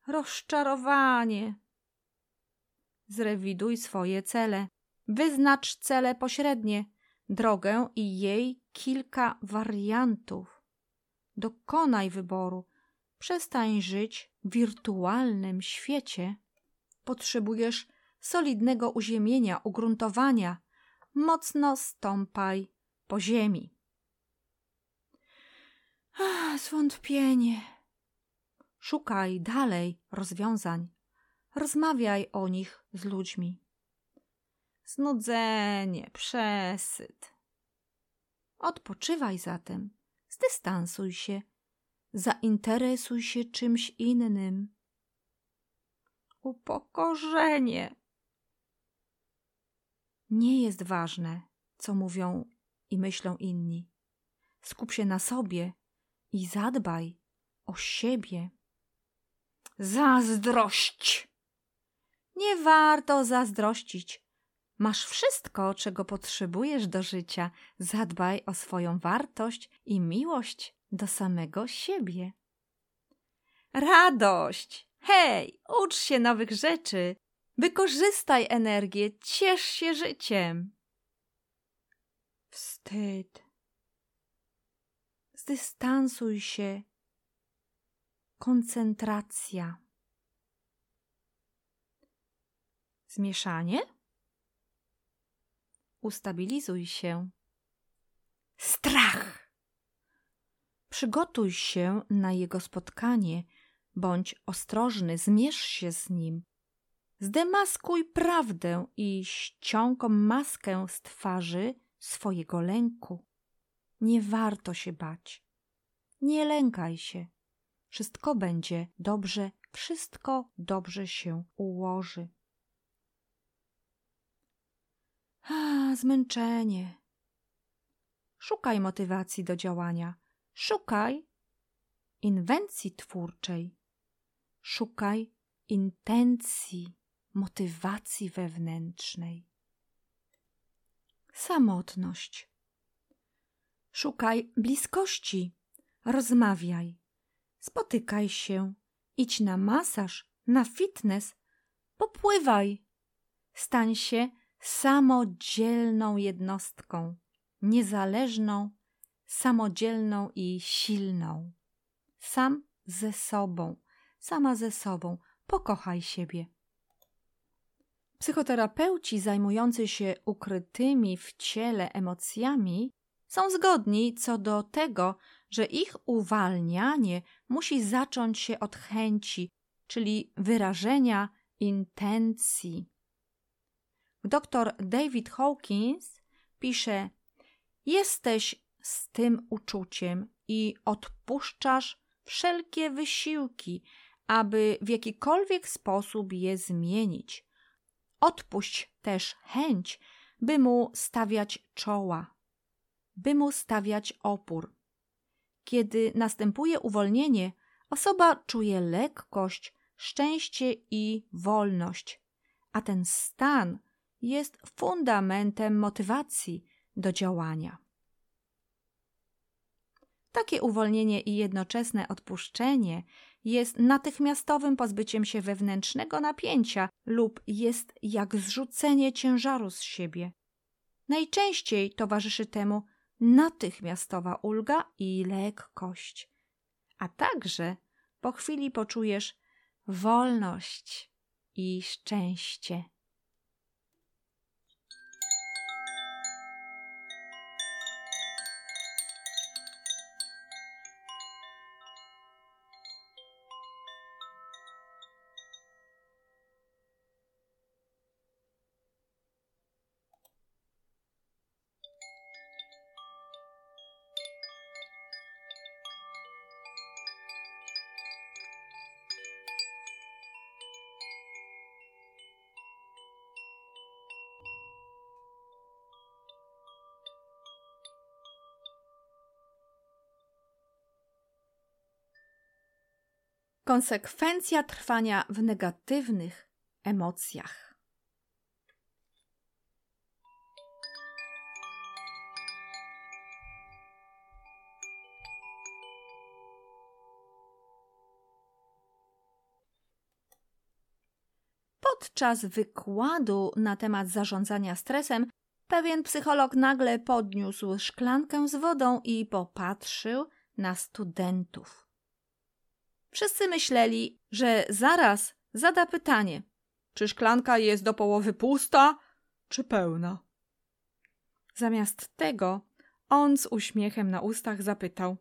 Rozczarowanie. Zrewiduj swoje cele. Wyznacz cele pośrednie, drogę i jej kilka wariantów. Dokonaj wyboru. Przestań żyć w wirtualnym świecie. Potrzebujesz solidnego uziemienia, ugruntowania. Mocno stąpaj po ziemi. Ach, zwątpienie. Szukaj dalej rozwiązań. Rozmawiaj o nich z ludźmi. Znudzenie, przesyt. Odpoczywaj zatem, zdystansuj się, zainteresuj się czymś innym. Upokorzenie. Nie jest ważne, co mówią i myślą inni. Skup się na sobie i zadbaj o siebie. Zazdrość! Nie warto zazdrościć. Masz wszystko, czego potrzebujesz do życia. Zadbaj o swoją wartość i miłość do samego siebie. Radość! Hej, ucz się nowych rzeczy. Wykorzystaj energię, ciesz się życiem. Wstyd. Zdystansuj się. Koncentracja. Zmieszanie? Ustabilizuj się. Strach! Przygotuj się na jego spotkanie, bądź ostrożny, zmierz się z nim. Zdemaskuj prawdę i ściąg maskę z twarzy swojego lęku. Nie warto się bać. Nie lękaj się. Wszystko będzie dobrze, wszystko dobrze się ułoży. A, zmęczenie. Szukaj motywacji do działania. Szukaj inwencji twórczej. Szukaj intencji, motywacji wewnętrznej. Samotność. Szukaj bliskości. Rozmawiaj. Spotykaj się. Idź na masaż, na fitness. Popływaj. Stań się samodzielną jednostką, niezależną, samodzielną i silną. Sam ze sobą, sama ze sobą, pokochaj siebie. Psychoterapeuci zajmujący się ukrytymi w ciele emocjami są zgodni co do tego, że ich uwalnianie musi zacząć się od chęci, czyli wyrażenia intencji. Dr David Hawkins pisze: Jesteś z tym uczuciem i odpuszczasz wszelkie wysiłki, aby w jakikolwiek sposób je zmienić. Odpuść też chęć, by mu stawiać czoła, by mu stawiać opór. Kiedy następuje uwolnienie, osoba czuje lekkość, szczęście i wolność, a ten stan jest fundamentem motywacji do działania. Takie uwolnienie i jednoczesne odpuszczenie jest natychmiastowym pozbyciem się wewnętrznego napięcia lub jest jak zrzucenie ciężaru z siebie. Najczęściej towarzyszy temu natychmiastowa ulga i lekkość, a także po chwili poczujesz wolność i szczęście. Konsekwencja trwania w negatywnych emocjach. Podczas wykładu na temat zarządzania stresem, pewien psycholog nagle podniósł szklankę z wodą i popatrzył na studentów. Wszyscy myśleli, że zaraz zada pytanie, czy szklanka jest do połowy pusta, czy pełna. Zamiast tego on z uśmiechem na ustach zapytał: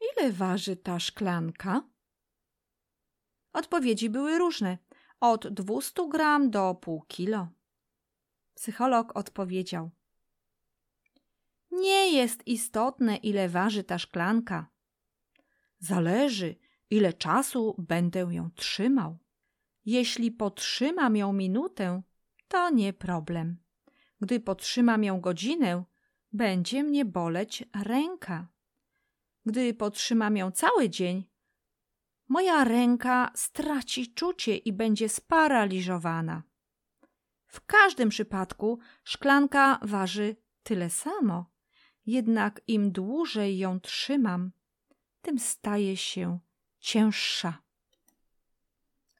Ile waży ta szklanka? Odpowiedzi były różne, od 200 gram do pół kilo. Psycholog odpowiedział: Nie jest istotne, ile waży ta szklanka. Zależy, ile czasu będę ją trzymał. Jeśli potrzymam ją minutę, to nie problem. Gdy potrzymam ją godzinę, będzie mnie boleć ręka. Gdy potrzymam ją cały dzień, moja ręka straci czucie i będzie sparaliżowana. W każdym przypadku szklanka waży tyle samo, jednak im dłużej ją trzymam, tym staje się cięższa.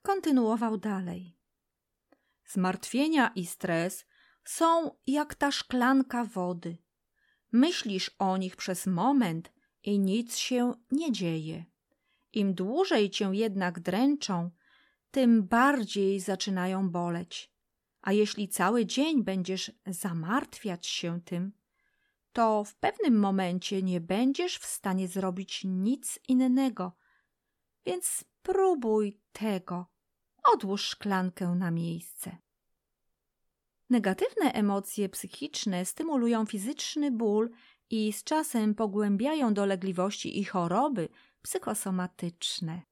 Kontynuował dalej. Zmartwienia i stres są jak ta szklanka wody. Myślisz o nich przez moment i nic się nie dzieje. Im dłużej cię jednak dręczą, tym bardziej zaczynają boleć. A jeśli cały dzień będziesz zamartwiać się tym, to w pewnym momencie nie będziesz w stanie zrobić nic innego. Więc spróbuj tego. Odłóż szklankę na miejsce. Negatywne emocje psychiczne stymulują fizyczny ból i z czasem pogłębiają dolegliwości i choroby psychosomatyczne.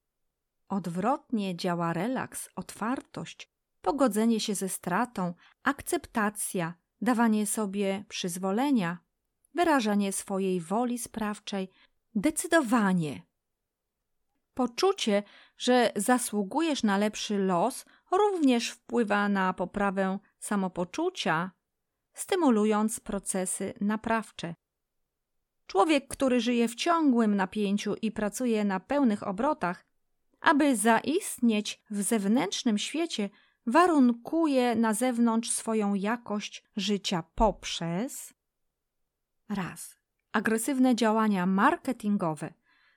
Odwrotnie działa relaks, otwartość, pogodzenie się ze stratą, akceptacja, dawanie sobie przyzwolenia, wyrażanie swojej woli sprawczej, decydowanie. Poczucie, że zasługujesz na lepszy los, również wpływa na poprawę samopoczucia, stymulując procesy naprawcze. Człowiek, który żyje w ciągłym napięciu i pracuje na pełnych obrotach, aby zaistnieć w zewnętrznym świecie, warunkuje na zewnątrz swoją jakość życia poprzez raz agresywne działania marketingowe,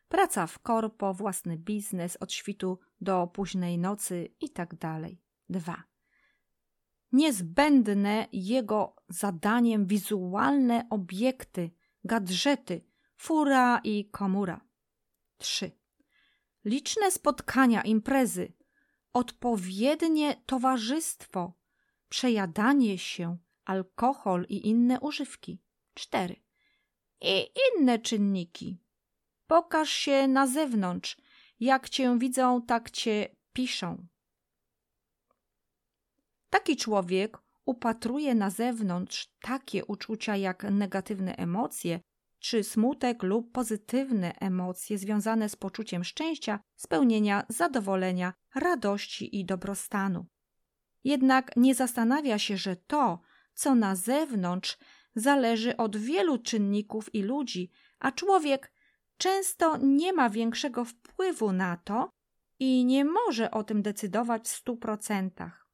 praca w korpo, własny biznes od świtu do późnej nocy itd. Tak 2. Niezbędne jego zadaniem wizualne obiekty, gadżety, fura i komura. 3. Liczne spotkania, imprezy, odpowiednie towarzystwo, przejadanie się, alkohol i inne używki. 4. I inne czynniki. Pokaż się na zewnątrz. Jak cię widzą, tak cię piszą. Taki człowiek upatruje na zewnątrz takie uczucia jak negatywne emocje, czy smutek lub pozytywne emocje związane z poczuciem szczęścia, spełnienia, zadowolenia, radości i dobrostanu. Jednak nie zastanawia się, że to, co na zewnątrz, zależy od wielu czynników i ludzi, a człowiek często nie ma większego wpływu na to i nie może o tym decydować w stu procentach.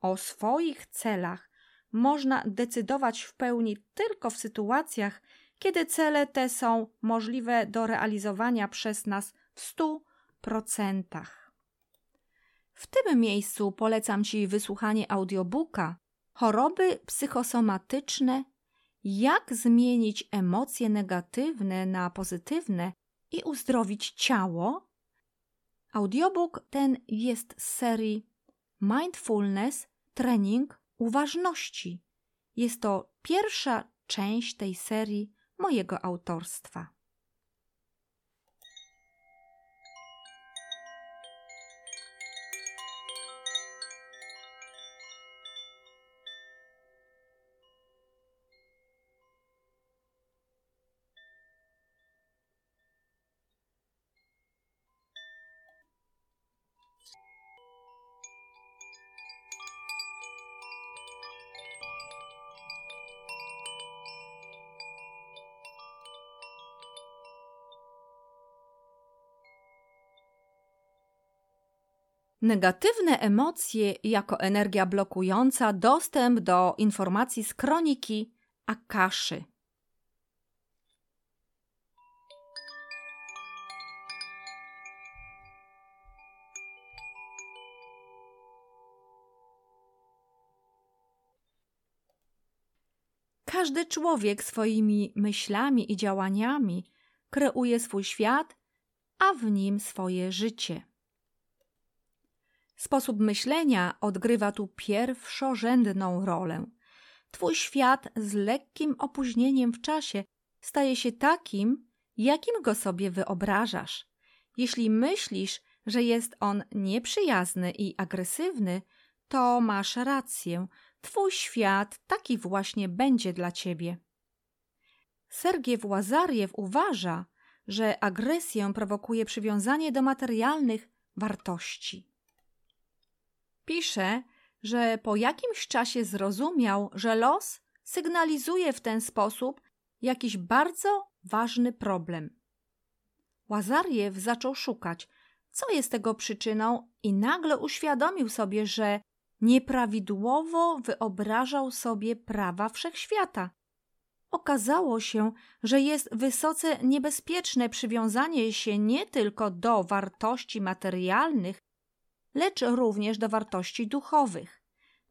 O swoich celach można decydować w pełni tylko w sytuacjach, kiedy cele te są możliwe do realizowania przez nas w stu procentach. W tym miejscu polecam Ci wysłuchanie audiobooka Choroby psychosomatyczne Jak zmienić emocje negatywne na pozytywne i uzdrowić ciało. Audiobook ten jest z serii Mindfulness Trening Uważności. Jest to pierwsza część tej serii mojego autorstwa. Negatywne emocje jako energia blokująca dostęp do informacji z kroniki Akaszy. Każdy człowiek swoimi myślami i działaniami kreuje swój świat, a w nim swoje życie. Sposób myślenia odgrywa tu pierwszorzędną rolę. Twój świat z lekkim opóźnieniem w czasie staje się takim, jakim go sobie wyobrażasz. Jeśli myślisz, że jest on nieprzyjazny i agresywny, to masz rację. Twój świat taki właśnie będzie dla ciebie. Sergiew Łazariew uważa, że agresję prowokuje przywiązanie do materialnych wartości. Pisze, że po jakimś czasie zrozumiał, że los sygnalizuje w ten sposób jakiś bardzo ważny problem. Łazariew zaczął szukać, co jest tego przyczyną, i nagle uświadomił sobie, że nieprawidłowo wyobrażał sobie prawa wszechświata. Okazało się, że jest wysoce niebezpieczne przywiązanie się nie tylko do wartości materialnych, lecz również do wartości duchowych.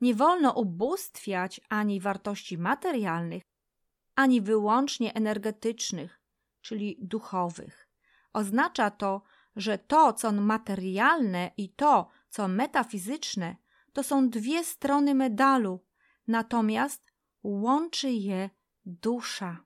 Nie wolno ubóstwiać ani wartości materialnych, ani wyłącznie energetycznych, czyli duchowych. Oznacza to, że to, co materialne i to, co metafizyczne, to są dwie strony medalu, natomiast łączy je dusza.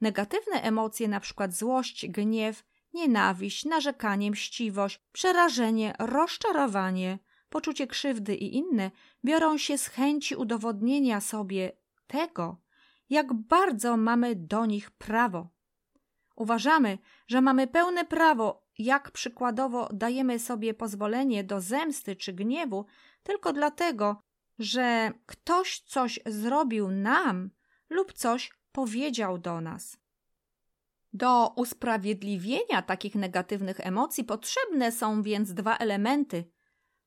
Negatywne emocje, np. złość, gniew, nienawiść, narzekanie, mściwość, przerażenie, rozczarowanie, poczucie krzywdy i inne, biorą się z chęci udowodnienia sobie tego, jak bardzo mamy do nich prawo. Uważamy, że mamy pełne prawo, jak przykładowo dajemy sobie pozwolenie do zemsty czy gniewu, tylko dlatego, że ktoś coś zrobił nam lub coś powiedział do nas. Do usprawiedliwienia takich negatywnych emocji potrzebne są więc dwa elementy: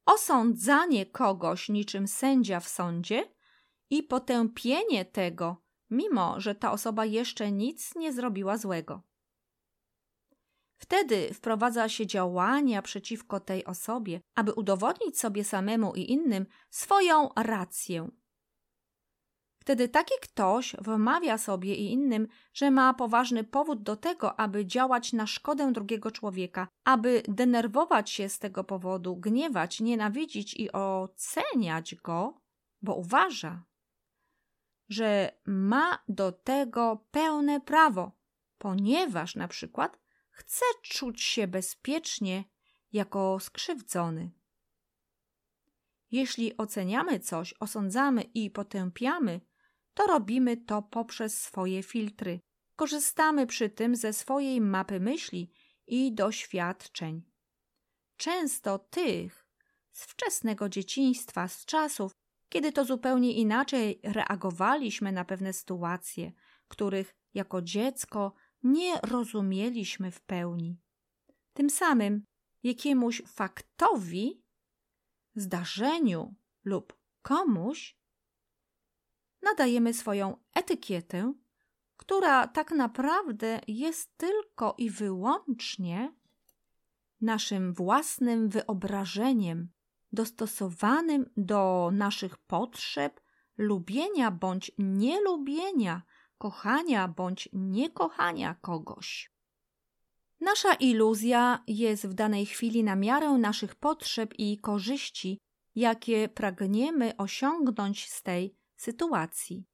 osądzanie kogoś niczym sędzia w sądzie i potępienie tego, mimo że ta osoba jeszcze nic nie zrobiła złego. Wtedy wprowadza się działania przeciwko tej osobie, aby udowodnić sobie samemu i innym swoją rację. Wtedy taki ktoś wmawia sobie i innym, że ma poważny powód do tego, aby działać na szkodę drugiego człowieka, aby denerwować się z tego powodu, gniewać, nienawidzić i oceniać go, bo uważa, że ma do tego pełne prawo, ponieważ na przykład chce czuć się bezpiecznie jako skrzywdzony. Jeśli oceniamy coś, osądzamy i potępiamy, to robimy to poprzez swoje filtry. Korzystamy przy tym ze swojej mapy myśli i doświadczeń. Często tych z wczesnego dzieciństwa, z czasów, kiedy to zupełnie inaczej reagowaliśmy na pewne sytuacje, których jako dziecko nie rozumieliśmy w pełni. Tym samym jakiemuś faktowi, zdarzeniu lub komuś nadajemy swoją etykietę, która tak naprawdę jest tylko i wyłącznie naszym własnym wyobrażeniem, dostosowanym do naszych potrzeb, lubienia bądź nielubienia, kochania bądź niekochania kogoś. Nasza iluzja jest w danej chwili na miarę naszych potrzeb i korzyści, jakie pragniemy osiągnąć z tej sytuacji.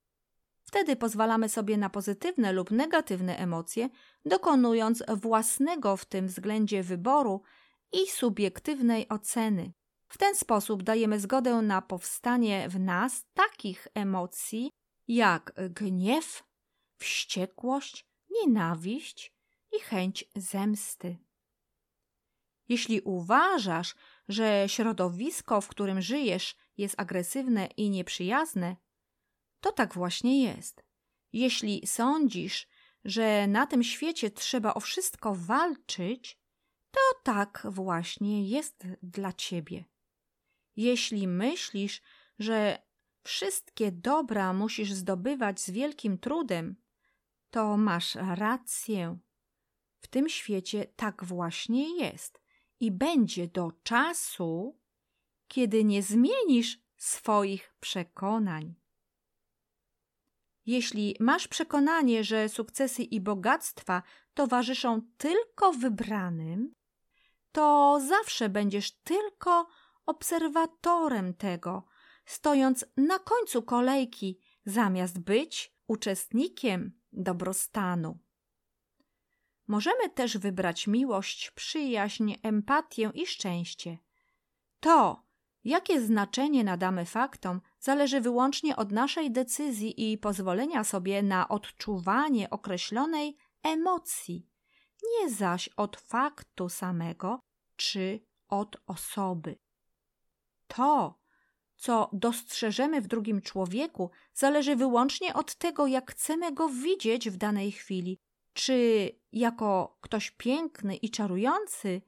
Wtedy pozwalamy sobie na pozytywne lub negatywne emocje, dokonując własnego w tym względzie wyboru i subiektywnej oceny. W ten sposób dajemy zgodę na powstanie w nas takich emocji jak gniew, wściekłość, nienawiść i chęć zemsty. Jeśli uważasz, że środowisko, w którym żyjesz, jest agresywne i nieprzyjazne, to tak właśnie jest. Jeśli sądzisz, że na tym świecie trzeba o wszystko walczyć, to tak właśnie jest dla ciebie. Jeśli myślisz, że wszystkie dobra musisz zdobywać z wielkim trudem, to masz rację. W tym świecie tak właśnie jest i będzie do czasu, kiedy nie zmienisz swoich przekonań. Jeśli masz przekonanie, że sukcesy i bogactwa towarzyszą tylko wybranym, to zawsze będziesz tylko obserwatorem tego, stojąc na końcu kolejki, zamiast być uczestnikiem dobrostanu. Możemy też wybrać miłość, przyjaźń, empatię i szczęście. To, jakie znaczenie nadamy faktom, zależy wyłącznie od naszej decyzji i pozwolenia sobie na odczuwanie określonej emocji, nie zaś od faktu samego czy od osoby. To, co dostrzeżemy w drugim człowieku, zależy wyłącznie od tego, jak chcemy go widzieć w danej chwili, czy jako ktoś piękny i czarujący,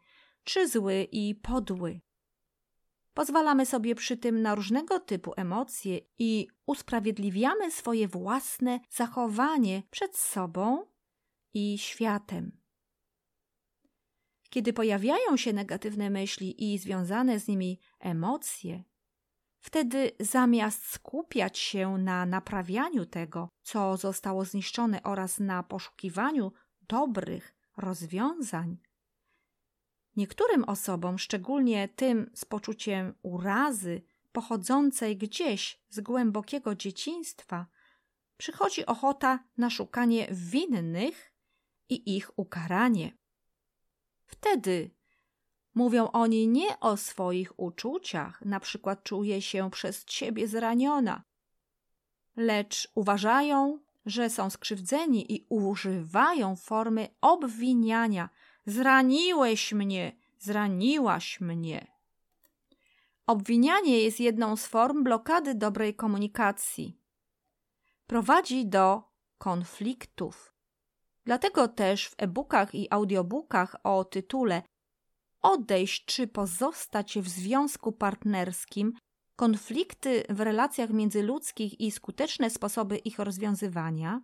czy zły i podły. Pozwalamy sobie przy tym na różnego typu emocje i usprawiedliwiamy swoje własne zachowanie przed sobą i światem. Kiedy pojawiają się negatywne myśli i związane z nimi emocje, wtedy zamiast skupiać się na naprawianiu tego, co zostało zniszczone oraz na poszukiwaniu dobrych rozwiązań, Niektórym osobom, szczególnie tym z poczuciem urazy pochodzącej gdzieś z głębokiego dzieciństwa, przychodzi ochota na szukanie winnych i ich ukaranie. Wtedy mówią oni nie o swoich uczuciach, na przykład czuje się przez ciebie zraniona, lecz uważają, że są skrzywdzeni i używają formy obwiniania Zraniłeś mnie, zraniłaś mnie. Obwinianie jest jedną z form blokady dobrej komunikacji. Prowadzi do konfliktów. Dlatego też w e-bookach i audiobookach o tytule Odejść czy pozostać w związku partnerskim, konflikty w relacjach międzyludzkich i skuteczne sposoby ich rozwiązywania,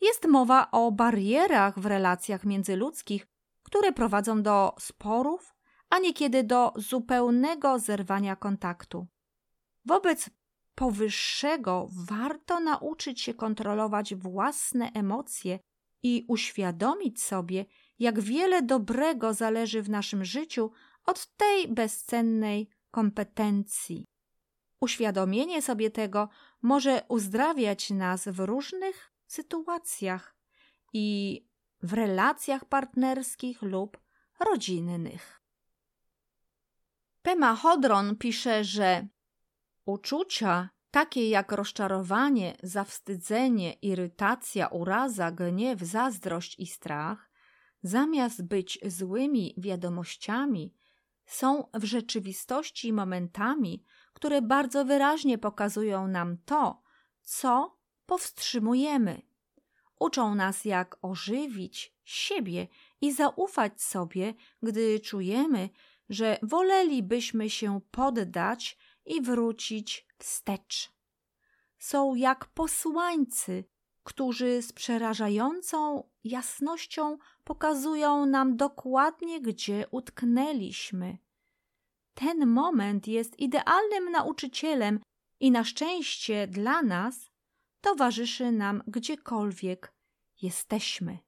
jest mowa o barierach w relacjach międzyludzkich które prowadzą do sporów, a niekiedy do zupełnego zerwania kontaktu. Wobec powyższego warto nauczyć się kontrolować własne emocje i uświadomić sobie, jak wiele dobrego zależy w naszym życiu od tej bezcennej kompetencji. Uświadomienie sobie tego może uzdrawiać nas w różnych sytuacjach i w relacjach partnerskich lub rodzinnych. Pema Hodron pisze, że uczucia takie jak rozczarowanie, zawstydzenie, irytacja, uraza, gniew, zazdrość i strach, zamiast być złymi wiadomościami, są w rzeczywistości momentami, które bardzo wyraźnie pokazują nam to, co powstrzymujemy Uczą nas, jak ożywić siebie i zaufać sobie, gdy czujemy, że wolelibyśmy się poddać i wrócić wstecz. Są jak posłańcy, którzy z przerażającą jasnością pokazują nam dokładnie, gdzie utknęliśmy. Ten moment jest idealnym nauczycielem i na szczęście dla nas towarzyszy nam gdziekolwiek jesteśmy.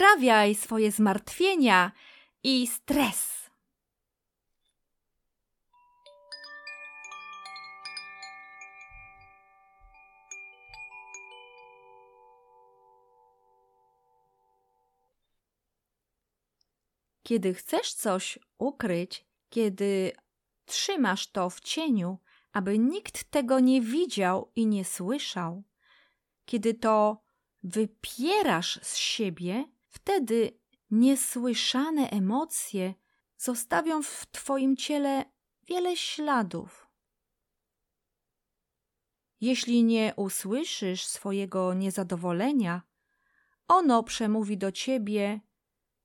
Uzdrawiaj swoje zmartwienia i stres. Kiedy chcesz coś ukryć, kiedy trzymasz to w cieniu, aby nikt tego nie widział i nie słyszał, kiedy to wypierasz z siebie, wtedy niesłyszane emocje zostawią w Twoim ciele wiele śladów. Jeśli nie usłyszysz swojego niezadowolenia, ono przemówi do ciebie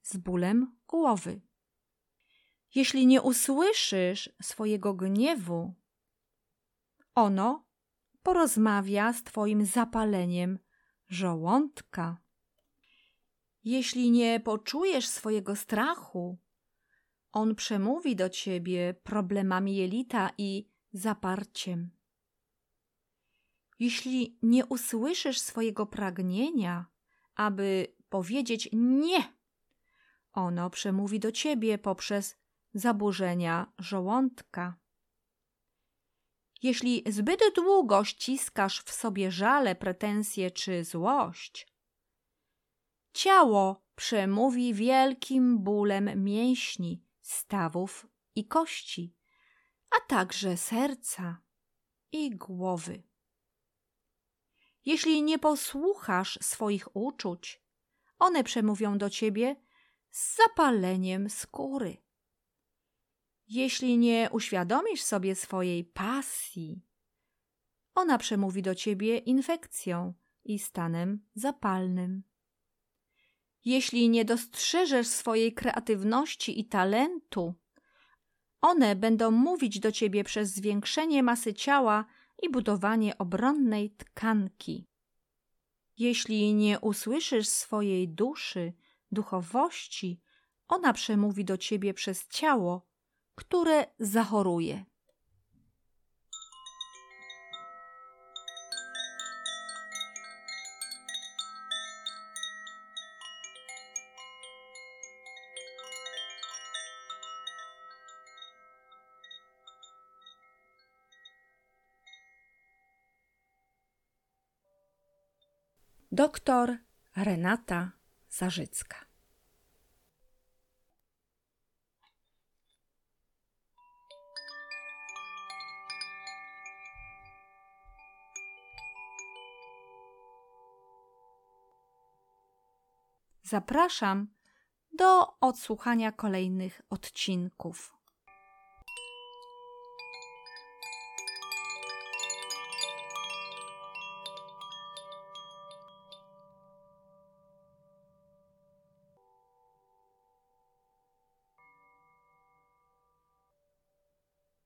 z bólem głowy. Jeśli nie usłyszysz swojego gniewu, ono porozmawia z Twoim zapaleniem żołądka. Jeśli nie poczujesz swojego strachu, on przemówi do ciebie problemami jelita i zaparciem. Jeśli nie usłyszysz swojego pragnienia, aby powiedzieć nie, ono przemówi do ciebie poprzez zaburzenia żołądka. Jeśli zbyt długo ściskasz w sobie żale, pretensje czy złość, ciało przemówi wielkim bólem mięśni, stawów i kości, a także serca i głowy. Jeśli nie posłuchasz swoich uczuć, one przemówią do ciebie z zapaleniem skóry. Jeśli nie uświadomisz sobie swojej pasji, ona przemówi do ciebie infekcją i stanem zapalnym. Jeśli nie dostrzeżesz swojej kreatywności i talentu, one będą mówić do ciebie przez zwiększenie masy ciała i budowanie obronnej tkanki. Jeśli nie usłyszysz swojej duszy, duchowości, ona przemówi do ciebie przez ciało, które zachoruje. Doktor Renata Zarzycka. Zapraszam do odsłuchania kolejnych odcinków.